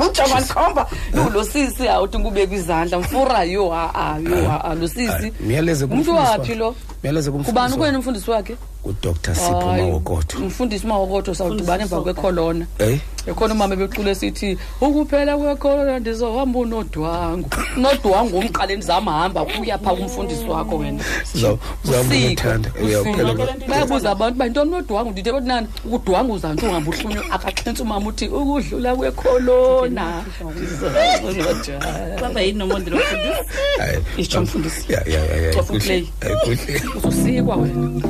[LAUGHS] ujonga ndikhomba lo sisi awuthi ngubeka izandla. Mfura yo ha yo ha lo sisi. Miyaleze umntu kumfundisi waphi wakhe. lo? Miyaleze kubani kumfundisi kwena umfundisi wakhe? Udr sipho Hayi, mawokoto umfundisi mawokoto sawudibana emva kwekholona Eh? ekhona umama ebecule sithi ukuphela kwekhona ndizohamba unodwangu. Unodwangu umqale ndizamhamba kuya phaa kumfundisi wakho wena. Uza- uzahamba Usiko, unothanda. Uyaphela usiko. kwa- bayabuza abantu uba yintoni unodwangu ndithe bathi nani ukudwanguza nje ungahamba uhlunywe akaxhentsa umama uthi ukudlula kwekholona Baba [LAUGHS] yini nomonde lo mfundisi? Hayi, Itsho mfundisi. ya ya ya ya Cofa kuhle uplay. Hayi, kuhle uzosikwa wena